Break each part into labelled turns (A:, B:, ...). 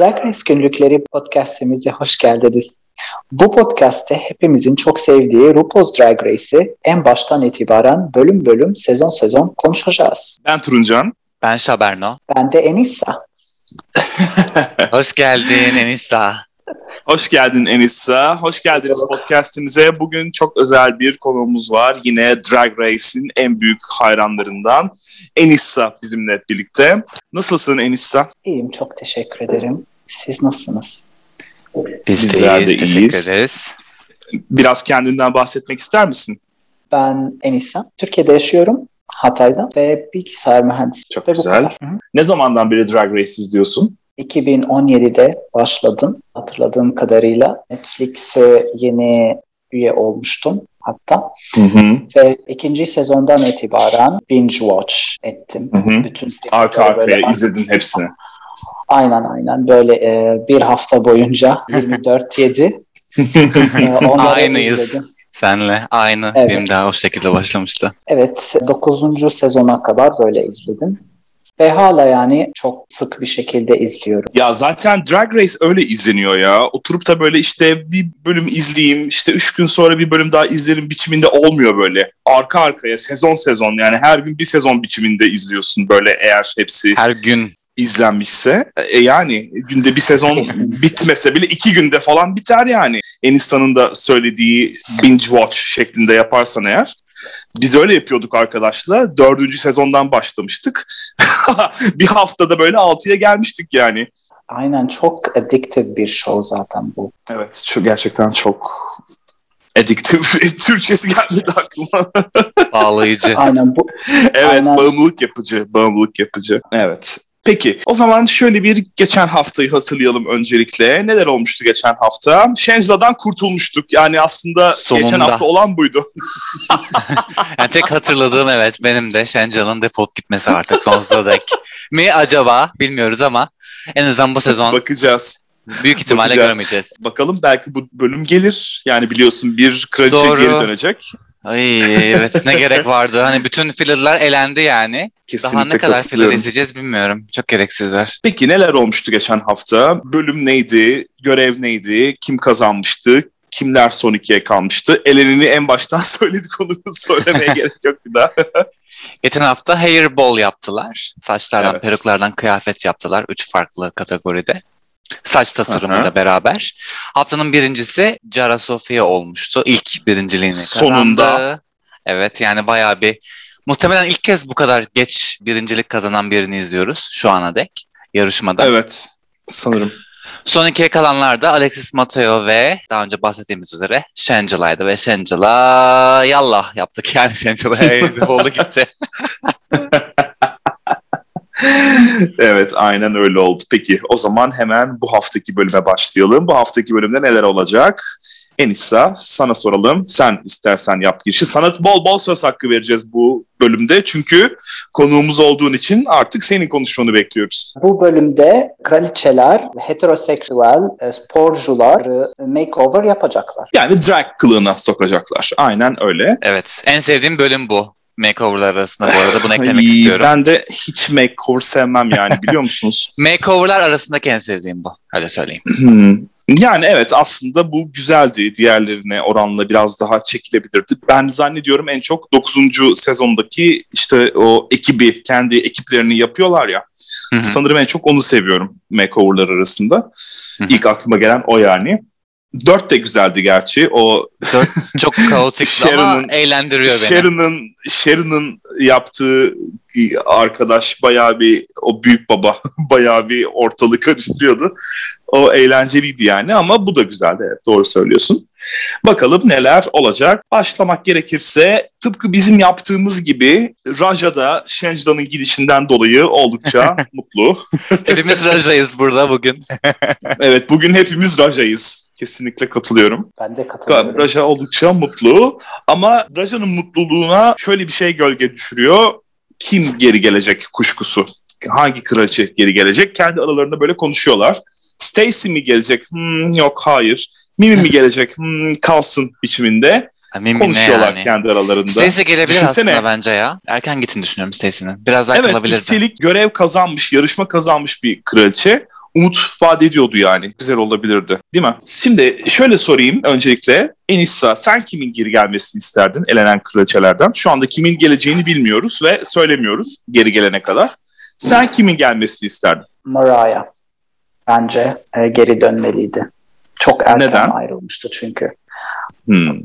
A: Drag Race Günlükleri podcastimize hoş geldiniz. Bu podcast'te hepimizin çok sevdiği RuPaul's Drag Race'i en baştan itibaren bölüm bölüm, sezon sezon konuşacağız.
B: Ben Turuncan.
C: Ben Şaberno.
A: Ben de Enisa.
C: Hoş geldin Enisa.
B: Hoş geldin Enisa. Hoş geldiniz podcastimize. Bugün çok özel bir konuğumuz var. Yine Drag Race'in en büyük hayranlarından Enisa bizimle birlikte. Nasılsın Enisa?
A: İyiyim, çok teşekkür ederim. Siz nasılsınız?
C: Biz
B: Bizler de
C: teşekkür
B: iyiyiz.
C: ederiz.
B: Biraz kendinden bahsetmek ister misin?
A: Ben Enisa. Türkiye'de yaşıyorum. Hatay'da ve bilgisayar mühendisi.
B: Çok
A: Ve
B: güzel. Ne zamandan beri Drag Race izliyorsun?
A: 2017'de başladım hatırladığım kadarıyla. Netflix'e yeni üye olmuştum hatta.
B: Hı hı.
A: Ve ikinci sezondan itibaren binge watch ettim.
B: Hı hı.
A: Bütün
B: Arka arkaya izledin hepsini.
A: Aynen aynen böyle e, bir hafta boyunca 24-7 e,
C: Aynıyız.
A: izledim.
C: Senle aynı.
A: Evet.
C: Benim daha o şekilde başlamıştı.
A: Evet 9. sezona kadar böyle izledim. Ve hala yani çok sık bir şekilde izliyorum.
B: Ya zaten Drag Race öyle izleniyor ya. Oturup da böyle işte bir bölüm izleyeyim, işte üç gün sonra bir bölüm daha izlerim biçiminde olmuyor böyle. Arka arkaya sezon sezon yani her gün bir sezon biçiminde izliyorsun böyle eğer hepsi
C: Her gün
B: izlenmişse. E yani günde bir sezon bitmese bile iki günde falan biter yani. Enisa'nın da söylediği binge watch şeklinde yaparsan eğer. Biz öyle yapıyorduk arkadaşla. Dördüncü sezondan başlamıştık. bir haftada böyle altıya gelmiştik yani.
A: Aynen çok addictive bir show zaten bu.
B: Evet, şu gerçekten çok addictive. Türkçesi gelmedi aklıma.
C: bağlayıcı.
A: Aynen bu.
B: evet,
A: Aynen.
B: bağımlılık yapıcı, bağımlılık yapıcı. Evet. Peki, o zaman şöyle bir geçen haftayı hatırlayalım öncelikle. Neler olmuştu geçen hafta? Shangela kurtulmuştuk. Yani aslında geçen
C: Sonunda.
B: hafta olan buydu.
C: Yani tek hatırladığım evet benim de Şencan'ın defolup gitmesi artık sonsuza dek. Mi acaba bilmiyoruz ama en azından bu sezon
B: Bakacağız.
C: büyük ihtimalle
B: bakacağız.
C: göremeyeceğiz.
B: Bakalım belki bu bölüm gelir. Yani biliyorsun bir kraliçe
C: Doğru.
B: geri dönecek.
C: Ay evet ne gerek vardı. Hani bütün fillerler elendi yani.
B: Kesinlikle
C: Daha ne kadar filler izleyeceğiz bilmiyorum. Çok gereksizler.
B: Peki neler olmuştu geçen hafta? Bölüm neydi? Görev neydi? Kim kazanmıştı? Kimler son ikiye kalmıştı? Elenini en baştan söyledik onu söylemeye gerek yok bir daha.
C: Geçen hafta hairball yaptılar. Saçlardan,
B: Evet.
C: peruklardan kıyafet yaptılar. Üç farklı kategoride. Saç tasarımıyla
B: Aha.
C: beraber. Haftanın birincisi Cara Sofia olmuştu. İlk birinciliğini
B: Sonunda.
C: kazandı. Evet yani bayağı bir... Muhtemelen ilk kez bu kadar geç birincilik kazanan birini izliyoruz şu ana dek yarışmada.
B: evet sanırım.
C: Son ikiye kalanlar da Alexis Mateo ve daha önce bahsettiğimiz üzere Shangela'ydı ve Shangela yallah yaptık yani Shangela'ya oldu gitti.
B: evet aynen öyle oldu. Peki o zaman hemen bu haftaki bölüme başlayalım. Bu haftaki bölümde neler olacak? Enisa sana soralım. Sen istersen yap girişi. Sana bol bol söz hakkı vereceğiz bu bölümde. Çünkü konuğumuz olduğun için artık senin konuşmanı bekliyoruz.
A: Bu bölümde kraliçeler, heteroseksüel e, sporcular e, makeover yapacaklar.
B: Yani drag kılığına sokacaklar. Aynen öyle.
C: Evet. En sevdiğim bölüm bu. Makeover'lar arasında bu arada bunu eklemek istiyorum.
B: Ben de hiç makeover sevmem yani biliyor musunuz?
C: Makeover'lar arasındaki en sevdiğim bu. Öyle söyleyeyim.
B: Hmm. Yani evet aslında bu güzeldi. Diğerlerine oranla biraz daha çekilebilirdi. Ben zannediyorum en çok 9. sezondaki işte o ekibi, kendi ekiplerini yapıyorlar ya. Sanırım en çok onu seviyorum makeover'lar arasında. İlk aklıma gelen o yani. Dört de güzeldi gerçi. O
C: Çok kaotik ama eğlendiriyor beni.
B: Sharon'ın Sharon'ın yaptığı arkadaş bayağı bir o büyük baba bayağı bir ortalığı karıştırıyordu. O eğlenceliydi yani ama bu da güzeldi evet doğru söylüyorsun. Bakalım neler olacak. Başlamak gerekirse tıpkı bizim yaptığımız gibi Raja da Shenjida'nın gidişinden dolayı oldukça mutlu.
C: Hepimiz Raja'yız burada bugün.
B: Evet bugün hepimiz Raja'yız. Kesinlikle katılıyorum.
A: Ben de katılıyorum.
B: Raja oldukça mutlu ama Raja'nın mutluluğuna şöyle bir şey gölge düşürüyor. Kim geri gelecek kuşkusu? Hangi kraliçe geri gelecek? Kendi aralarında böyle konuşuyorlar. Stacy mi gelecek? Hmm, yok hayır. Mimi mi gelecek? Hmm, kalsın biçiminde.
C: Mimi ne
B: Konuşuyorlar
C: yani?
B: kendi aralarında.
C: Stacy gelebilir
B: Düşünsene.
C: aslında bence ya. Erken gittiğini düşünüyorum Stacy'nin. Biraz daha
B: Evet
C: kalabilirdi.
B: üstelik görev kazanmış, yarışma kazanmış bir kraliçe. Umut vaat ediyordu yani. Güzel olabilirdi. Değil mi? Şimdi şöyle sorayım öncelikle. Enissa sen kimin geri gelmesini isterdin elenen kraliçelerden? Şu anda kimin geleceğini bilmiyoruz ve söylemiyoruz geri gelene kadar. Sen kimin gelmesini isterdin?
A: Mariah bence e, geri dönmeliydi. Çok erken
B: Neden?
A: ayrılmıştı çünkü.
B: Hmm.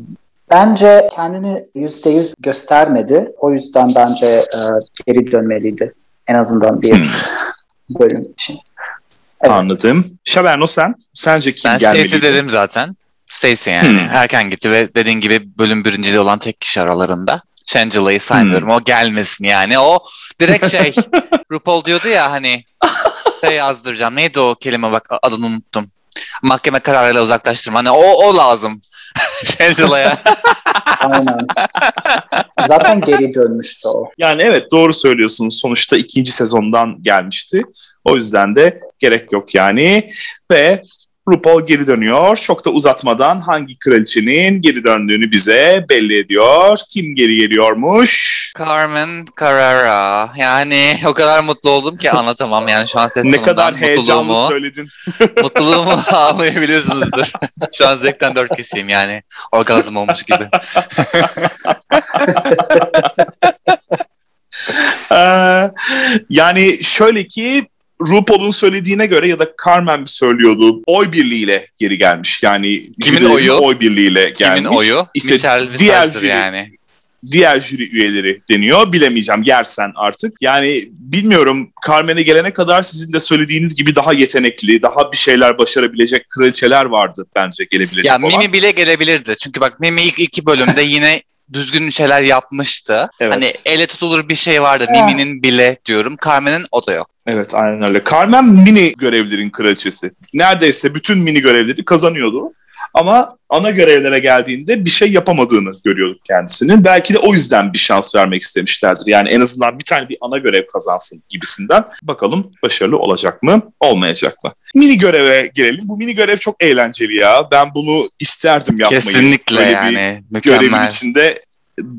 A: Bence kendini yüzde yüz göstermedi. O yüzden bence e, geri dönmeliydi. En azından bir
B: Hmm.
A: bölüm için. Evet.
B: Anladım. Şaberno sen? Sence kim
C: Ben
B: gelmeliydi?
C: Stacy dedim zaten. Stacy yani.
B: Hmm.
C: Erken gitti ve dediğin gibi bölüm birinciliği olan tek kişi aralarında. Shangela-'yı saymıyorum.
B: Hmm.
C: O gelmesin yani. O direkt şey RuPaul diyordu ya hani şey yazdıracağım. Neydi o kelime bak adını unuttum. Mahkeme kararıyla uzaklaştırma. Hani o, o lazım. Shangela'ya.
A: Aynen. Zaten geri dönmüştü o.
B: Yani evet doğru söylüyorsunuz. Sonuçta ikinci sezondan gelmişti. O yüzden de gerek yok yani. Ve RuPaul geri dönüyor. Çok da uzatmadan hangi kraliçenin geri döndüğünü bize belli ediyor. Kim geri geliyormuş?
C: Carmen Carrera. Yani o kadar mutlu oldum ki anlatamam. Yani şu an ses
B: ne kadar heyecanlı
C: mutluluğumu,
B: söyledin.
C: mutluluğumu anlayabiliyorsunuzdur. Şu an zevkten dört kişiyim yani. Orgazm olmuş gibi.
B: Ee, yani şöyle ki RuPaul'un söylediğine göre ya da Carmen söylüyordu oy birliğiyle geri gelmiş. Yani
C: Kimin oyu?
B: Oy birliğiyle gelmiş.
C: Kimin oyu?
B: İşte
C: Michelle
B: diğer jüri-
C: yani.
B: diğer jüri üyeleri deniyor. Bilemeyeceğim yersen artık. Yani bilmiyorum Carmen'e gelene kadar sizin de söylediğiniz gibi daha yetenekli, daha bir şeyler başarabilecek kraliçeler vardı bence gelebilecek
C: Ya
B: olan.
C: Mimi bile gelebilirdi. Çünkü bak Mimi ilk iki bölümde yine düzgün şeyler yapmıştı.
B: Evet.
C: Hani ele tutulur bir şey vardı.
A: Evet.
C: Mimi'nin bile diyorum. Carmen'in o da yok.
B: Evet aynen öyle. Carmen mini görevlerin kraliçesi. Neredeyse bütün mini görevleri kazanıyordu. Ama ana görevlere geldiğinde bir şey yapamadığını görüyorduk kendisinin. Belki de o yüzden bir şans vermek istemişlerdir. Yani en azından bir tane bir ana görev kazansın gibisinden. Bakalım başarılı olacak mı, olmayacak mı? Mini göreve gelelim. Bu mini görev çok eğlenceli ya. Ben bunu isterdim yapmayı.
C: Kesinlikle
B: Böyle bir
C: yani.
B: görevin
C: Mükemmel.
B: içinde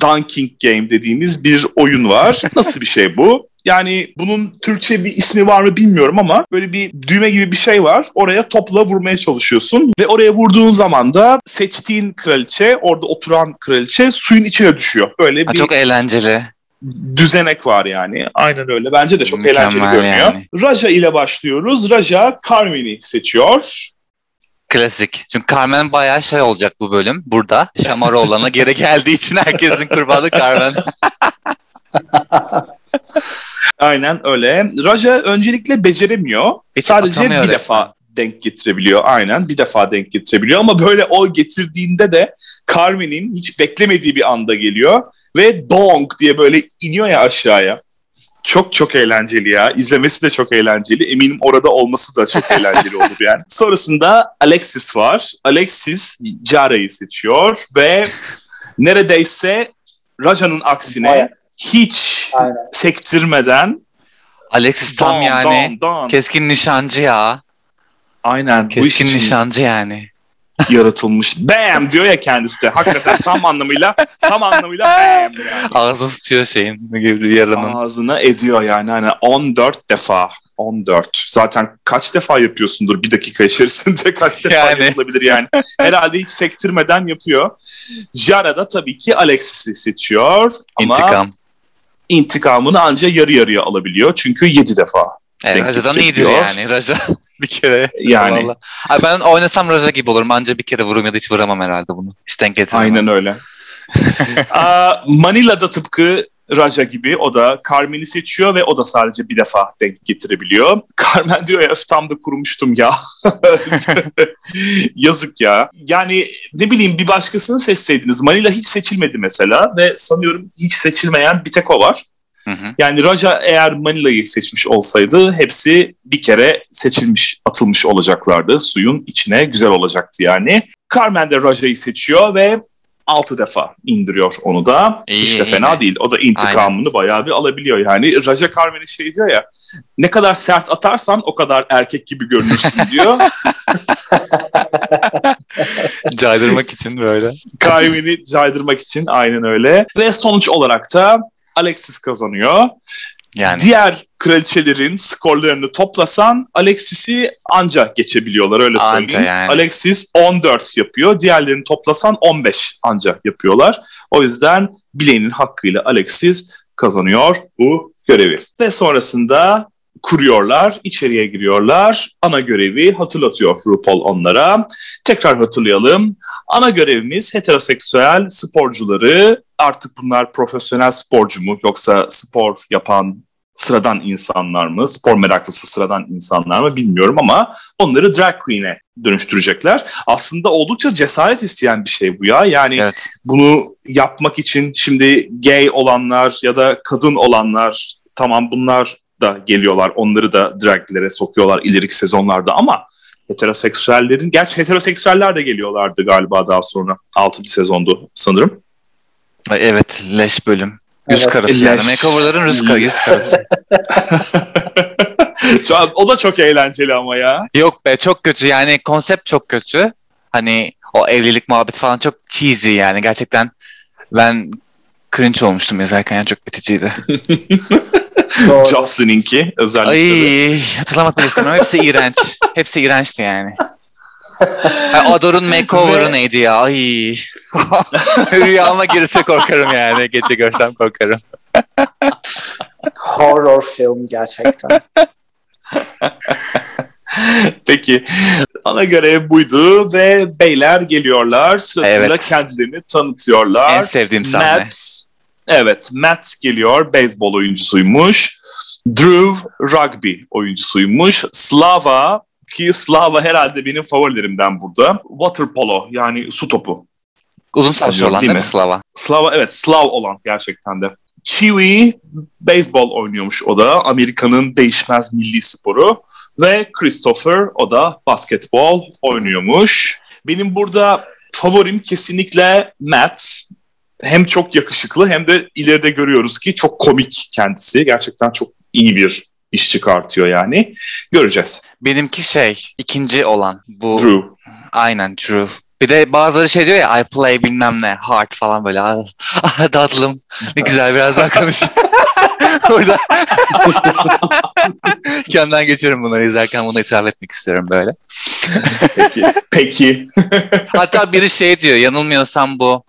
B: Dunking Game dediğimiz bir oyun var. Nasıl bir şey bu? Yani bunun Türkçe bir ismi var mı bilmiyorum ama böyle bir düğme gibi bir şey var. Oraya topla vurmaya çalışıyorsun ve oraya vurduğun zaman da seçtiğin kraliçe, orada oturan kraliçe suyun içine düşüyor. Böyle
C: Ha,
B: bir
C: çok eğlenceli.
B: düzenek var yani. Aynen öyle. Bence de çok
C: Mükemmel
B: eğlenceli görünüyor.
C: yani.
B: Raja ile başlıyoruz. Raja Carmen'i seçiyor.
C: Klasik. Çünkü Carmen bayağı şey olacak bu bölüm. Burada Şamaroğlan'a geri geldiği için herkesin kurbanı Carmen.
B: Aynen öyle. Raja öncelikle beceremiyor.
C: Hiç
B: Sadece bir
C: resmen.
B: defa denk getirebiliyor. Aynen bir defa denk getirebiliyor. Ama böyle o getirdiğinde de Carmen'in hiç beklemediği bir anda geliyor. Ve dong diye böyle iniyor ya aşağıya. Çok çok eğlenceli ya. İzlemesi de çok eğlenceli. Eminim orada olması da çok eğlenceli olur yani. Sonrasında Alexis var. Alexis Jara'yı seçiyor ve neredeyse Raja'nın aksine. Hiç
A: Aynen.
B: sektirmeden
C: Alexis tam
B: don,
C: yani
B: don, don.
C: keskin nişancı ya.
B: Aynen bu iş
C: Keskin
B: için
C: nişancı yani.
B: yaratılmış. Bam diyor ya kendisi de. Hakikaten tam anlamıyla tam anlamıyla bam yani.
C: Ağzını tutuyor şeyin gibi yarının.
B: Ağzına ediyor yani. Hani 14 defa. 14. Zaten kaç defa yapıyorsundur bir dakika içerisinde kaç defa
C: Yani.
B: yapılabilir yani. Herhalde hiç sektirmeden yapıyor. Jara da tabii ki Alexis'i seçiyor. Ama
C: İntikam.
B: İntikamını anca yarı yarıya alabiliyor. Çünkü 7 defa.
C: Evet, Raja'dan iyidir yani. Raja bir kere.
B: Yani.
C: Vallahi. Ay ben oynasam Raja gibi olurum. Anca bir kere vururum ya da hiç vuramam herhalde bunu. Hiç denk getiremem.
B: Aynen öyle. Aa, Manila'da tıpkı Raja gibi o da Carmen'i seçiyor ve o da sadece bir defa denk getirebiliyor. Carmen diyor ya "Öf, tam da kurumuştum ya. Yazık ya. Yani ne bileyim bir başkasını seçseydiniz. Manila hiç seçilmedi mesela ve sanıyorum hiç seçilmeyen bir tek o var.
C: Hı hı.
B: Yani Raja eğer Manila'yı seçmiş olsaydı hepsi bir kere seçilmiş, atılmış olacaklardı. Suyun içine güzel olacaktı yani. Carmen de Raja'yı seçiyor ve 6 defa indiriyor onu da.
C: İyi,
B: işte
C: iyi.
B: fena değil. O da intikamını bayağı bir alabiliyor yani. Raja Carmen'e şey diyor ya ne kadar sert atarsan o kadar erkek gibi görünürsün diyor.
C: Caydırmak için böyle.
B: Carmen'i caydırmak için aynen öyle. Ve sonuç olarak da Alexis kazanıyor.
C: Yani
B: Diğer kraliçelerin skorlarını toplasan Alexis'i anca geçebiliyorlar öyle
C: Anca
B: söyleyeyim.
C: yani.
B: Alexis 14 yapıyor. Diğerlerini toplasan 15 anca yapıyorlar. O yüzden bileğinin hakkıyla Alexis kazanıyor bu görevi. Ve sonrasında kuruyorlar, içeriye giriyorlar. Ana görevi hatırlatıyor RuPaul onlara. Tekrar hatırlayalım. Ana görevimiz heteroseksüel sporcuları artık bunlar profesyonel sporcu mu yoksa spor yapan sıradan insanlar mı, spor meraklısı sıradan insanlar mı bilmiyorum ama onları drag queen'e dönüştürecekler. Aslında oldukça cesaret isteyen bir şey bu ya. Yani
C: evet.
B: bunu yapmak için şimdi gay olanlar ya da kadın olanlar tamam bunlar da geliyorlar. Onları da draglere sokuyorlar ileriki sezonlarda ama heteroseksüellerin, gerçi heteroseksüeller de geliyorlardı galiba daha sonra. 6. sezondu sanırım.
C: Evet leş bölüm. Yüz
A: Evet.
C: karası yani. Makeover'ların yüz, kar- yüz karası.
B: Çok- o da çok eğlenceli ama ya.
C: Yok be çok kötü yani konsept çok kötü. Hani o evlilik muhabbeti falan çok cheesy yani gerçekten ben cringe olmuştum izlerken yani çok biticiydi.
B: Justin'inki özellikle.
C: Ay hatırlamak bile istemiyorum. Hepsi iğrenç. Hepsi iğrençti yani. Ador'un makeover'ı
B: Ve-
C: neydi ya? Ay. Rüyama girse korkarım yani. Gece görsem korkarım.
A: Horror film gerçekten.
B: Peki ana görev buydu ve beyler geliyorlar sırasıyla
C: Evet.
B: kendilerini tanıtıyorlar.
C: En sevdiğim sahne.
B: Matt, evet Matt geliyor beyzbol oyuncusuymuş. Drew rugby oyuncusuymuş. Slava ki Slava herhalde benim favorilerimden burada. Water polo yani su topu.
C: Uzun saçlı olan
B: değil
C: mi? Slava?
B: Slava evet Slav olan gerçekten de. Chewie beyzbol oynuyormuş o da. Amerika'nın değişmez milli sporu. Ve Christopher o da basketbol oynuyormuş. Benim burada favorim kesinlikle Matt. Hem çok yakışıklı hem de ileride görüyoruz ki çok komik kendisi. Gerçekten çok iyi bir iş çıkartıyor yani. Göreceğiz.
C: Benimki şey ikinci olan bu.
B: Drew.
C: Aynen Drew. Bir de bazıları şey diyor ya I play bilmem ne hard falan böyle. Ah, ah, tatlım ne güzel biraz daha konuş. Orada kendimden geçiyorum bunları izlerken bunu itiraf etmek istiyorum böyle.
B: Peki. Peki.
C: Hatta biri şey diyor yanılmıyorsam bu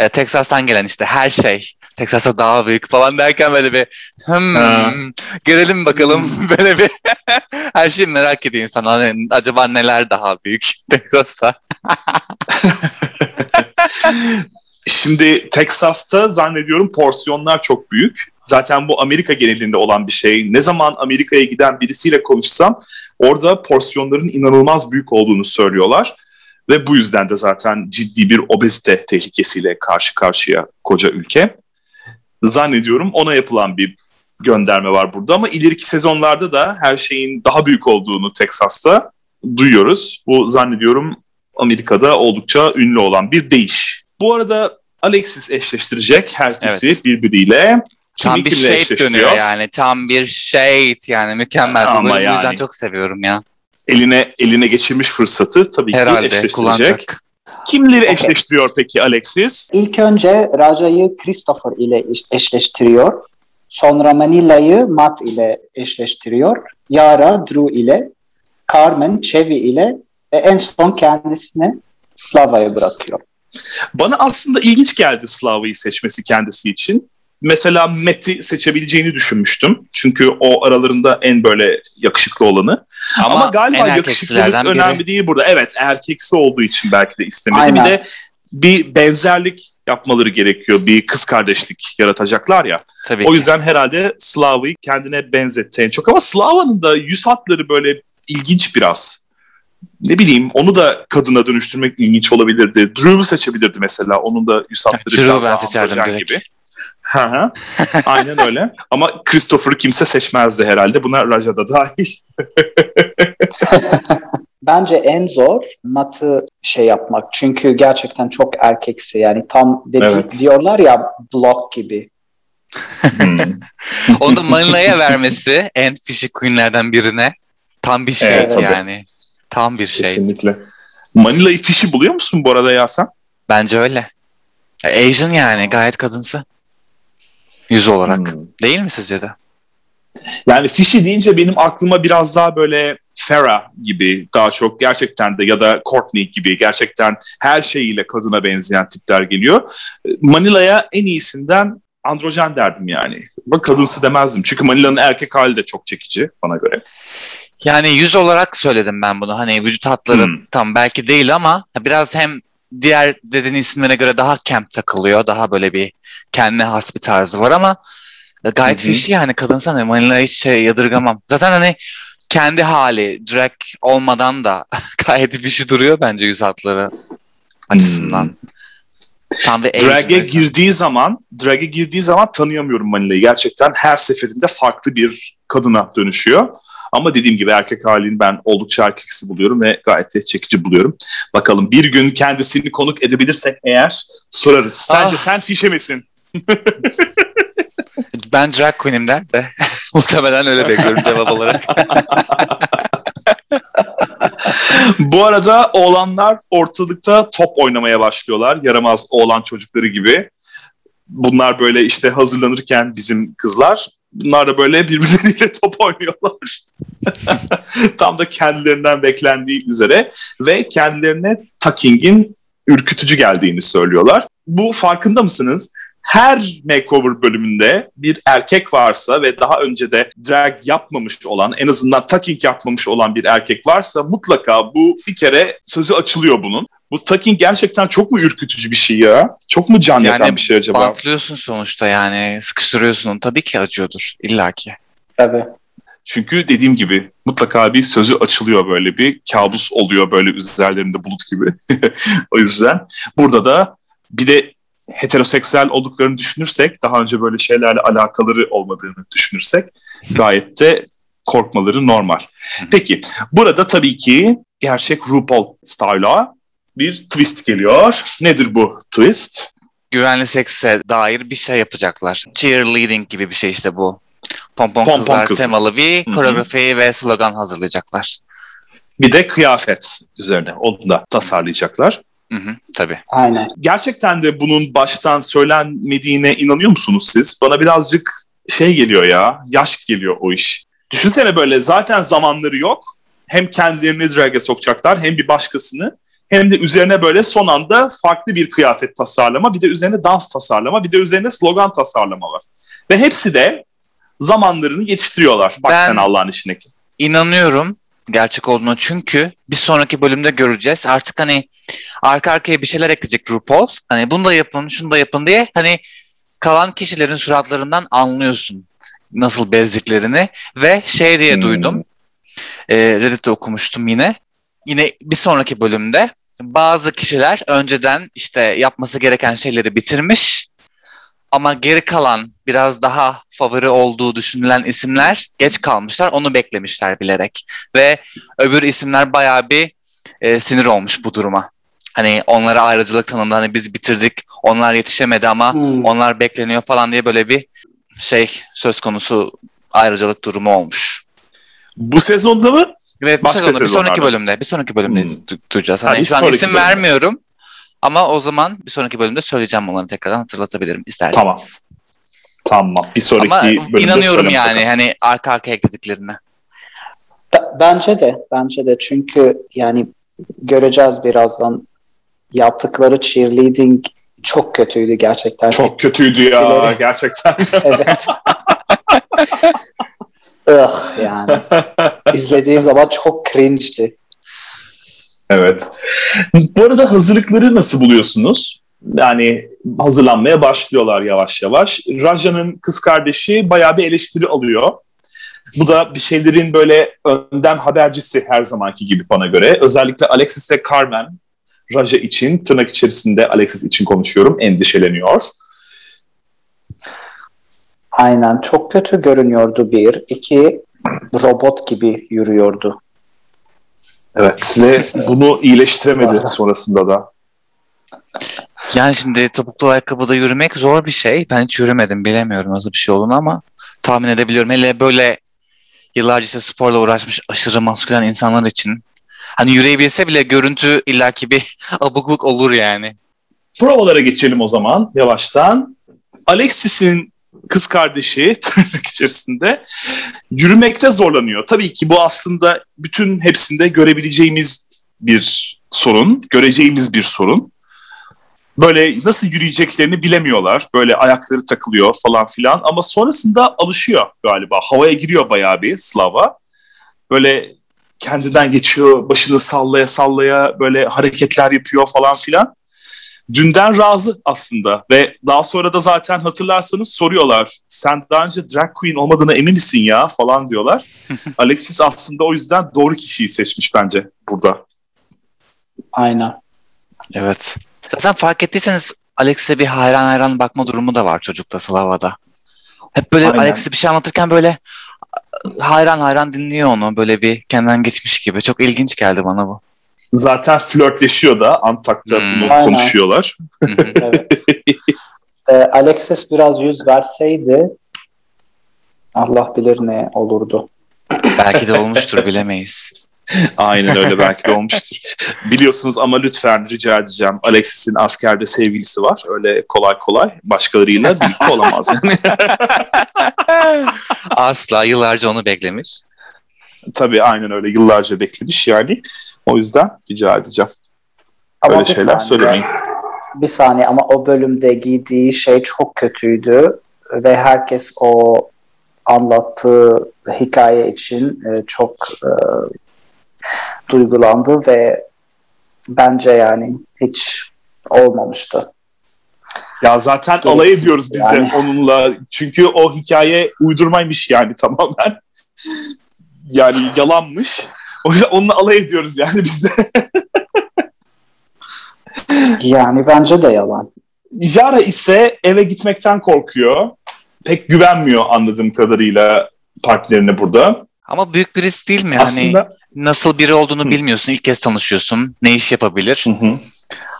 C: e, Texas'tan gelen işte her şey Texas'a daha büyük falan derken böyle bir hmm,
B: Ha.
C: görelim bakalım böyle bir her şeyi merak ediyor insan hani, acaba neler daha büyük Texas'ta.
B: Şimdi Texas'ta zannediyorum porsiyonlar çok büyük. Zaten bu Amerika genelinde olan bir şey. Ne zaman Amerika'ya giden birisiyle konuşsam orada porsiyonların inanılmaz büyük olduğunu söylüyorlar. Ve bu yüzden de zaten ciddi bir obezite tehlikesiyle karşı karşıya koca ülke. Zannediyorum ona yapılan bir gönderme var burada ama ileriki sezonlarda da her şeyin daha büyük olduğunu Texas'ta duyuyoruz. Bu zannediyorum Amerika'da oldukça ünlü olan bir değiş. Bu arada Alexis eşleştirecek herkesi
C: Evet.
B: birbiriyle. Kimi
C: Tam bir
B: eşleştiriyor?
C: dönüyor yani tam bir shade yani mükemmel.
B: Ama
C: Bu bölümü bu yüzden
B: yani.
C: çok seviyorum ya.
B: Eline eline geçirmiş fırsatı tabii ki
C: Herhalde
B: eşleştirecek.
C: kullanacak.
B: Kimleri
A: Okey.
B: eşleştiriyor peki Alexis?
A: İlk önce Raja'yı Christopher ile eş- eşleştiriyor. Sonra Manila'yı Matt ile eşleştiriyor. Yara Drew ile, Carmen Chevy ile ve en son kendisini Slava'ya bırakıyor.
B: Bana aslında ilginç geldi Slava'yı seçmesi kendisi için. Mesela Matt'i seçebileceğini düşünmüştüm. Çünkü o aralarında en böyle yakışıklı olanı. Ama,
C: Ama,
B: galiba yakışıklılık
C: erkeksilerden biri.
B: önemli değil burada. Evet erkeksi olduğu için belki de istemedi.
A: Aynen.
B: Bir de bir benzerlik yapmaları gerekiyor. Bir kız kardeşlik yaratacaklar ya.
C: Tabii
B: O
C: ki.
B: yüzden herhalde Slava'yı kendine benzetti en çok. Ama Slava'nın da yüz hatları böyle ilginç biraz. Ne bileyim onu da kadına dönüştürmek ilginç olabilirdi. Drew'u seçebilirdi mesela. Onun da yüz hatları
C: Drew'u
B: biraz
C: ben seçerdim direkt.
B: gibi. Hı hı. Aynen öyle. Ama Christopher'ı kimse seçmezdi herhalde. Buna Raja da dahil.
A: Bence en zor Matt'ı şey yapmak. Çünkü gerçekten çok erkeksi. Yani tam dedi,
B: Evet.
A: diyorlar ya block gibi.
B: Hmm.
C: Onu da Manila'ya vermesi en fişi queenlerden birine tam bir şey
B: Evet, tabii.
C: yani. Tam bir şey.
B: Kesinlikle. Manila'yı fişi buluyor musun bu arada ya sen?
C: Bence öyle. Asian yani gayet kadınsı. Yüz olarak.
B: Hmm.
C: Değil mi sizce de?
B: Yani Fishy deyince benim aklıma biraz daha böyle Farah gibi daha çok gerçekten de ya da Courtney gibi gerçekten her şeyiyle kadına benzeyen tipler geliyor. Manila'ya en iyisinden androjen derdim yani. Bak kadınsı demezdim. Çünkü Manila'nın erkek hali de çok çekici bana göre.
C: Yani yüz olarak söyledim ben bunu. Hani vücut hatları
B: Hmm.
C: tam belki değil ama biraz hem diğer dediğin isimlere göre daha camp takılıyor. Daha böyle bir kendine has bir tarzı var ama gayet
B: Hı hı.
C: fishy yani kadınsan hani Manila'yı hiç şey yadırgamam. Zaten hani kendi hali drag olmadan da gayet fishy duruyor bence yüz hatları açısından. Tam bir
B: Drag'e girdiği zaman, drag'e girdiği zaman tanıyamıyorum Manila'yı. Gerçekten her seferinde farklı bir kadına dönüşüyor. Ama dediğim gibi erkek halini ben oldukça erkeksi buluyorum ve gayet de çekici buluyorum. Bakalım bir gün kendisini konuk edebilirsek eğer sorarız. Sence
C: Ah.
B: sen fişe misin?
C: Ben drag queen'im der de muhtemelen öyle bekliyorum cevap olarak.
B: Bu arada oğlanlar ortalıkta top oynamaya başlıyorlar. Yaramaz oğlan çocukları gibi. Bunlar böyle işte hazırlanırken bizim kızlar bunlar da böyle birbirleriyle top oynuyorlar. Tam da kendilerinden beklendiği üzere ve kendilerine Tucking'in ürkütücü geldiğini söylüyorlar. Bu farkında mısınız? Her makeover bölümünde bir erkek varsa ve daha önce de drag yapmamış olan, en azından tucking yapmamış olan bir erkek varsa mutlaka bu bir kere sözü açılıyor bunun. Bu tucking gerçekten çok mu ürkütücü bir şey ya? Çok mu can yakan
C: Yani
B: bir şey acaba?
C: Bantlıyorsun sonuçta yani sıkıştırıyorsun tabii ki acıyordur illaki.
A: Tabii.
B: Çünkü dediğim gibi mutlaka bir sözü açılıyor böyle bir kabus oluyor böyle üzerlerinde bulut gibi. o yüzden burada da bir de heteroseksüel olduklarını düşünürsek daha önce böyle şeylerle alakaları olmadığını düşünürsek gayet de korkmaları normal. Peki burada tabii ki gerçek RuPaul style'a bir twist geliyor. Nedir bu twist?
C: Güvenli sekse dair bir şey yapacaklar. Cheerleading gibi bir şey işte bu. Pompon,
B: Pompon
C: kızlar
B: kız.
C: temalı bir koreografi ve slogan hazırlayacaklar.
B: Bir de kıyafet üzerine onu da tasarlayacaklar.
C: Hı hı, tabii.
A: Aynen.
B: gerçekten de bunun baştan söylenmediğine inanıyor musunuz siz? Bana birazcık şey geliyor ya, yaş geliyor o iş. Düşünsene böyle zaten zamanları yok. Hem kendilerini drag'e sokacaklar hem bir başkasını. Hem de üzerine böyle son anda farklı bir kıyafet tasarlama, bir de üzerine dans tasarlama, bir de üzerine slogan tasarlama var. Ve hepsi de zamanlarını yetiştiriyorlar. Bak
C: Ben-
B: sen Allah'ın işine.
C: İnanıyorum gerçek olduğuna çünkü bir sonraki bölümde göreceğiz. Artık hani arka arkaya bir şeyler ekleyecek RuPaul. Hani bunu da yapın, şunu da yapın diye hani kalan kişilerin suratlarından anlıyorsun nasıl bezdiklerini ve şey diye
B: Hmm.
C: duydum. E, Reddit'te okumuştum yine. Yine bir sonraki bölümde bazı kişiler önceden işte yapması gereken şeyleri bitirmiş ama geri kalan biraz daha favori olduğu düşünülen isimler geç kalmışlar. Onu beklemişler bilerek. Ve öbür isimler bayağı bir e, sinir olmuş bu duruma. Hani onlara ayrıcalık tanındı. Hani biz bitirdik. Onlar yetişemedi ama
A: Hmm.
C: onlar bekleniyor falan diye böyle bir şey söz konusu ayrıcalık durumu olmuş.
B: Bu sezonda mı?
C: Evet, bir,
B: Başka
C: sezonda, bir sonraki bölümde, bir sonraki bölümde
B: Hmm.
C: du- duyacağız.
B: Ha,
C: Hani
B: bir
C: şu an isim
B: bölümde.
C: vermiyorum ama o zaman bir sonraki bölümde söyleyeceğim onları tekrardan hatırlatabilirim isterseniz.
B: Tamam. Tamam. Bir sonraki
C: Ama
B: bölümde
C: inanıyorum yani hani arka arkaya eklediklerine.
A: B- Bence de, bence de çünkü yani göreceğiz birazdan yaptıkları cheerleading çok kötüydü gerçekten.
B: Çok kötüydü ya gerçekten.
A: Evet. Ugh yani. İzlediğim zaman çok cringe'di.
B: Evet. Bu arada hazırlıkları nasıl buluyorsunuz? Yani hazırlanmaya başlıyorlar yavaş yavaş. Raja'nın kız kardeşi bayağı bir eleştiri alıyor. Bu da bir şeylerin böyle önden habercisi her zamanki gibi bana göre. Özellikle Alexis ve Carmen Raja için, tırnak içerisinde Alexis için konuşuyorum, endişeleniyor.
A: Aynen çok kötü görünüyordu bir. İki robot gibi yürüyordu.
B: Evet ve bunu iyileştiremedi sonrasında da.
C: Yani şimdi topuklu ayakkabıda yürümek zor bir şey. Ben hiç yürümedim bilemiyorum nasıl bir şey olduğunu ama tahmin edebiliyorum. Hele böyle yıllarca işte sporla uğraşmış aşırı maskülen insanlar için. Hani yürüyebilse bile görüntü illaki bir abukluk olur yani.
B: Provalara geçelim o zaman yavaştan. Alexis'in kız kardeşi tırnak içerisinde yürümekte zorlanıyor. Tabii ki bu aslında bütün hepsinde görebileceğimiz bir sorun, göreceğimiz bir sorun. Böyle nasıl yürüyeceklerini bilemiyorlar. Böyle ayakları takılıyor falan filan ama sonrasında alışıyor galiba. Havaya giriyor bayağı bir Slava. Böyle kendinden geçiyor, başını sallaya sallaya böyle hareketler yapıyor falan filan. Dünden razı aslında ve daha sonra da zaten hatırlarsanız soruyorlar. Sen daha önce drag queen olmadığına emin misin ya falan diyorlar. Alexis aslında o yüzden doğru kişiyi seçmiş bence burada.
A: Aynen.
C: Evet. Zaten fark ettiyseniz Alex'e bir hayran hayran bakma durumu da var çocukta Slava'da. Hep böyle. Alex'e bir şey anlatırken böyle hayran hayran dinliyor onu böyle bir kendinden geçmiş gibi. Çok ilginç geldi bana bu.
B: Zaten flörtleşiyor da Antak'ta
C: Hmm.
B: bunu
A: Aynen.
B: konuşuyorlar.
C: Hı hı.
A: Evet. Ee, Alexis biraz yüz verseydi Allah bilir ne olurdu.
C: Belki de olmuştur bilemeyiz.
B: Aynen öyle belki de olmuştur. Biliyorsunuz ama lütfen rica edeceğim. Alexis'in askerde sevgilisi var. Öyle kolay kolay başkalarıyla birlikte olamaz. Yani.
C: Asla yıllarca onu beklemiş.
B: Tabii aynen öyle yıllarca beklemiş yani. O yüzden rica edeceğim.
A: Ama
B: Öyle
A: bir
B: şeyler
A: saniye,
B: söylemeyin.
A: Bir saniye ama o bölümde giydiği şey çok kötüydü ve herkes o anlattığı hikaye için e, çok e, duygulandı ve bence yani hiç olmamıştı.
B: Ya zaten
A: Gereksiz
B: alay ediyoruz biz
A: yani.
B: de onunla. Çünkü o hikaye uydurmaymış yani tamamen. yani yalanmış. O yüzden onunla alay ediyoruz yani biz de.
A: Yani bence de yalan.
B: Yara ise eve gitmekten korkuyor. Pek güvenmiyor anladığım kadarıyla partnerine burada.
C: Ama büyük bir risk değil mi? Hani
B: Aslında
C: nasıl biri olduğunu
B: Hı.
C: bilmiyorsun. ilk kez tanışıyorsun. Ne iş yapabilir?
B: Hı hı.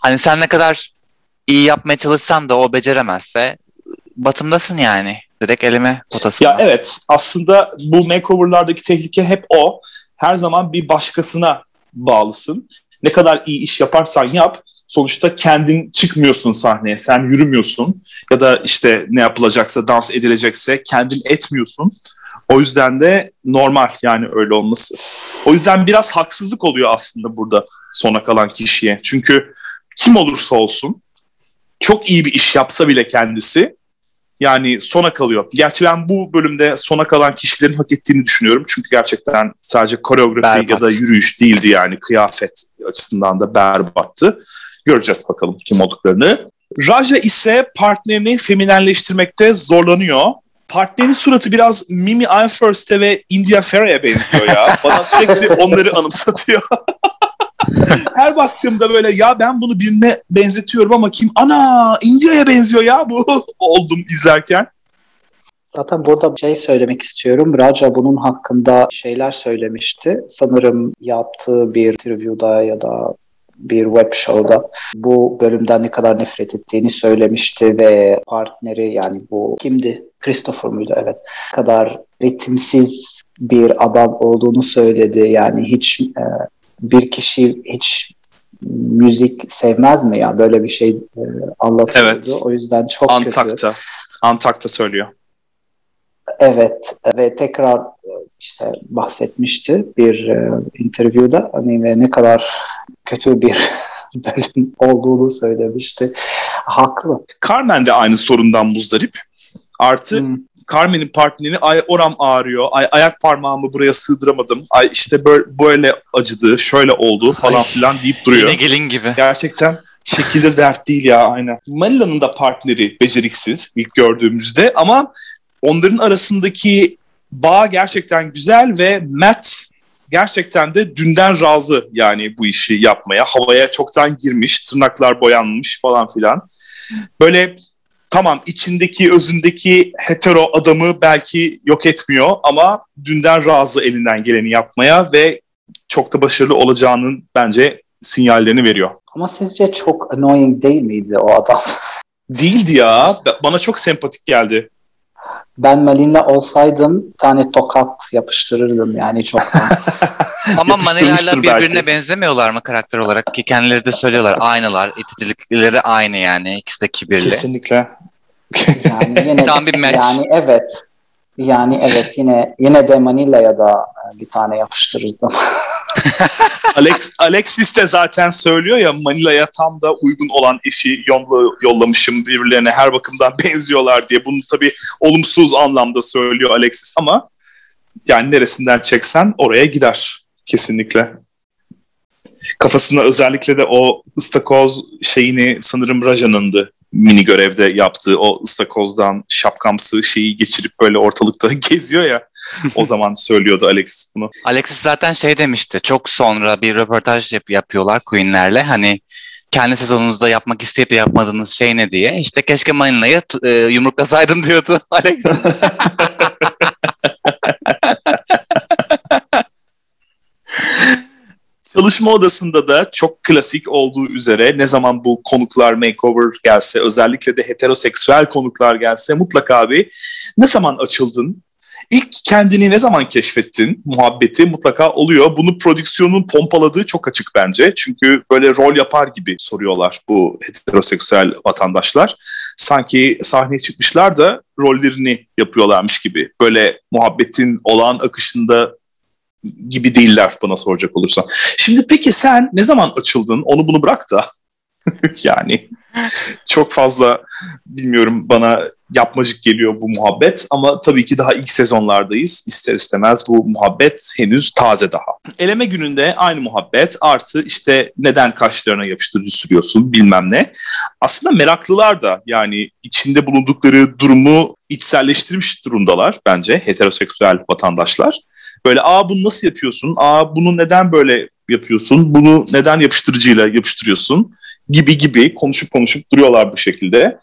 C: Hani sen ne kadar iyi yapmaya çalışsan da o beceremezse batımdasın yani. Direkt eleme potasında.
B: ya evet aslında bu makeover'lardaki tehlike hep o. Her zaman bir başkasına bağlısın. Ne kadar iyi iş yaparsan yap sonuçta kendin çıkmıyorsun sahneye. Sen yürümüyorsun ya da işte ne yapılacaksa dans edilecekse kendin etmiyorsun. O yüzden de normal yani öyle olması. O yüzden biraz haksızlık oluyor aslında burada sona kalan kişiye. Çünkü kim olursa olsun çok iyi bir iş yapsa bile kendisi yani sona kalıyor. Gerçi ben bu bölümde sona kalan kişilerin hak ettiğini düşünüyorum. Çünkü gerçekten sadece koreografi
C: Berbat.
B: ya da yürüyüş değildi yani kıyafet açısından da berbattı. Göreceğiz bakalım kim olduklarını. Raja ise partnerini feminenleştirmekte zorlanıyor. Partnerin suratı biraz Mimi First'e ve India Ferra'ya benziyor ya. Bana sürekli onları anımsatıyor. Her baktığımda böyle ya ben bunu birine benzetiyorum ama kim? Ana India'ya benziyor ya bu oldum izlerken.
A: Zaten burada şey söylemek istiyorum. Raja bunun hakkında şeyler söylemişti. Sanırım yaptığı bir interview'da ya da bir web show'da bu bölümden ne kadar nefret ettiğini söylemişti ve partneri yani bu kimdi? Christopher muydu? Evet. Ne kadar ritimsiz bir adam olduğunu söyledi. Yani hiç e, bir kişi hiç müzik sevmez mi ya? Böyle bir şey e, anlatıyordu.
B: Evet.
A: O yüzden çok kötü.
B: Antak'ta. Antak'ta söylüyor.
A: Evet ve tekrar e, işte bahsetmişti bir e, interview'da hani ve ne kadar kötü bir bölüm olduğunu söylemişti. Haklı.
B: Carmen de aynı sorundan muzdarip. Artı
A: Hmm.
B: Carmen'in partneri ay oram ağrıyor, ay ayak parmağımı buraya sığdıramadım, ay işte böyle, böyle acıdı, şöyle oldu falan
C: Ay.
B: filan deyip duruyor.
C: Yine gelin gibi.
B: Gerçekten çekilir dert değil ya aynen. Manila'nın da partneri beceriksiz ilk gördüğümüzde ama onların arasındaki bağ gerçekten güzel ve Matt gerçekten de dünden razı yani bu işi yapmaya. Havaya çoktan girmiş, tırnaklar boyanmış falan filan. Böyle tamam içindeki özündeki hetero adamı belki yok etmiyor ama dünden razı elinden geleni yapmaya ve çok da başarılı olacağının bence sinyallerini veriyor.
A: Ama sizce çok annoying değil miydi o adam?
B: Değildi ya. Bana çok sempatik geldi.
A: Ben Malin'le olsaydım tane tokat yapıştırırdım yani çoktan.
C: Ama Manila ile
B: Yapıştırmıştır
C: birbirine
B: belki.
C: benzemiyorlar mı karakter olarak? Ki kendileri de söylüyorlar. Aynılar. İticilikleri aynı yani. İkisi de kibirli.
B: Kesinlikle.
A: Yani yine
C: Tam bir match.
A: Yani evet. Yani evet yine yine de Manila'ya da e, bir tane yapıştırırdım.
B: Alex, Alexis de zaten söylüyor ya Manila'ya tam da uygun olan eşi yolla, yollamışım birbirlerine her bakımdan benziyorlar diye. Bunu tabii olumsuz anlamda söylüyor Alexis ama yani neresinden çeksen oraya gider kesinlikle. Kafasına özellikle de o ıstakoz şeyini sanırım Raja'nındı mini görevde yaptığı o ıstakozdan şapkamsı şeyi geçirip böyle ortalıkta geziyor ya. o zaman söylüyordu Alexis bunu.
C: Alexis zaten şey demişti. Çok sonra bir röportaj yap- yapıyorlar Queen'lerle. Hani kendi sezonunuzda yapmak isteyip de yapmadığınız şey ne diye. İşte keşke Manina'yı e, yumruklasaydım diyordu Alexis.
B: Çalışma odasında da çok klasik olduğu üzere ne zaman bu konuklar makeover gelse özellikle de heteroseksüel konuklar gelse mutlaka bir ne zaman açıldın? İlk kendini ne zaman keşfettin? Muhabbeti mutlaka oluyor. Bunu prodüksiyonun pompaladığı çok açık bence. Çünkü böyle rol yapar gibi soruyorlar bu heteroseksüel vatandaşlar. Sanki sahneye çıkmışlar da rollerini yapıyorlarmış gibi. Böyle muhabbetin olağan akışında gibi değiller bana soracak olursan. Şimdi peki sen ne zaman açıldın? Onu bunu bırak da. yani çok fazla bilmiyorum bana yapmacık geliyor bu muhabbet ama tabii ki daha ilk sezonlardayız. İster istemez bu muhabbet henüz taze daha. Eleme gününde aynı muhabbet artı işte neden kaşlarına yapıştırıcı sürüyorsun bilmem ne. Aslında meraklılar da yani içinde bulundukları durumu içselleştirmiş durumdalar bence heteroseksüel vatandaşlar. Böyle aa bunu nasıl yapıyorsun? Aa bunu neden böyle yapıyorsun? Bunu neden yapıştırıcıyla yapıştırıyorsun? Gibi gibi konuşup konuşup duruyorlar bu şekilde.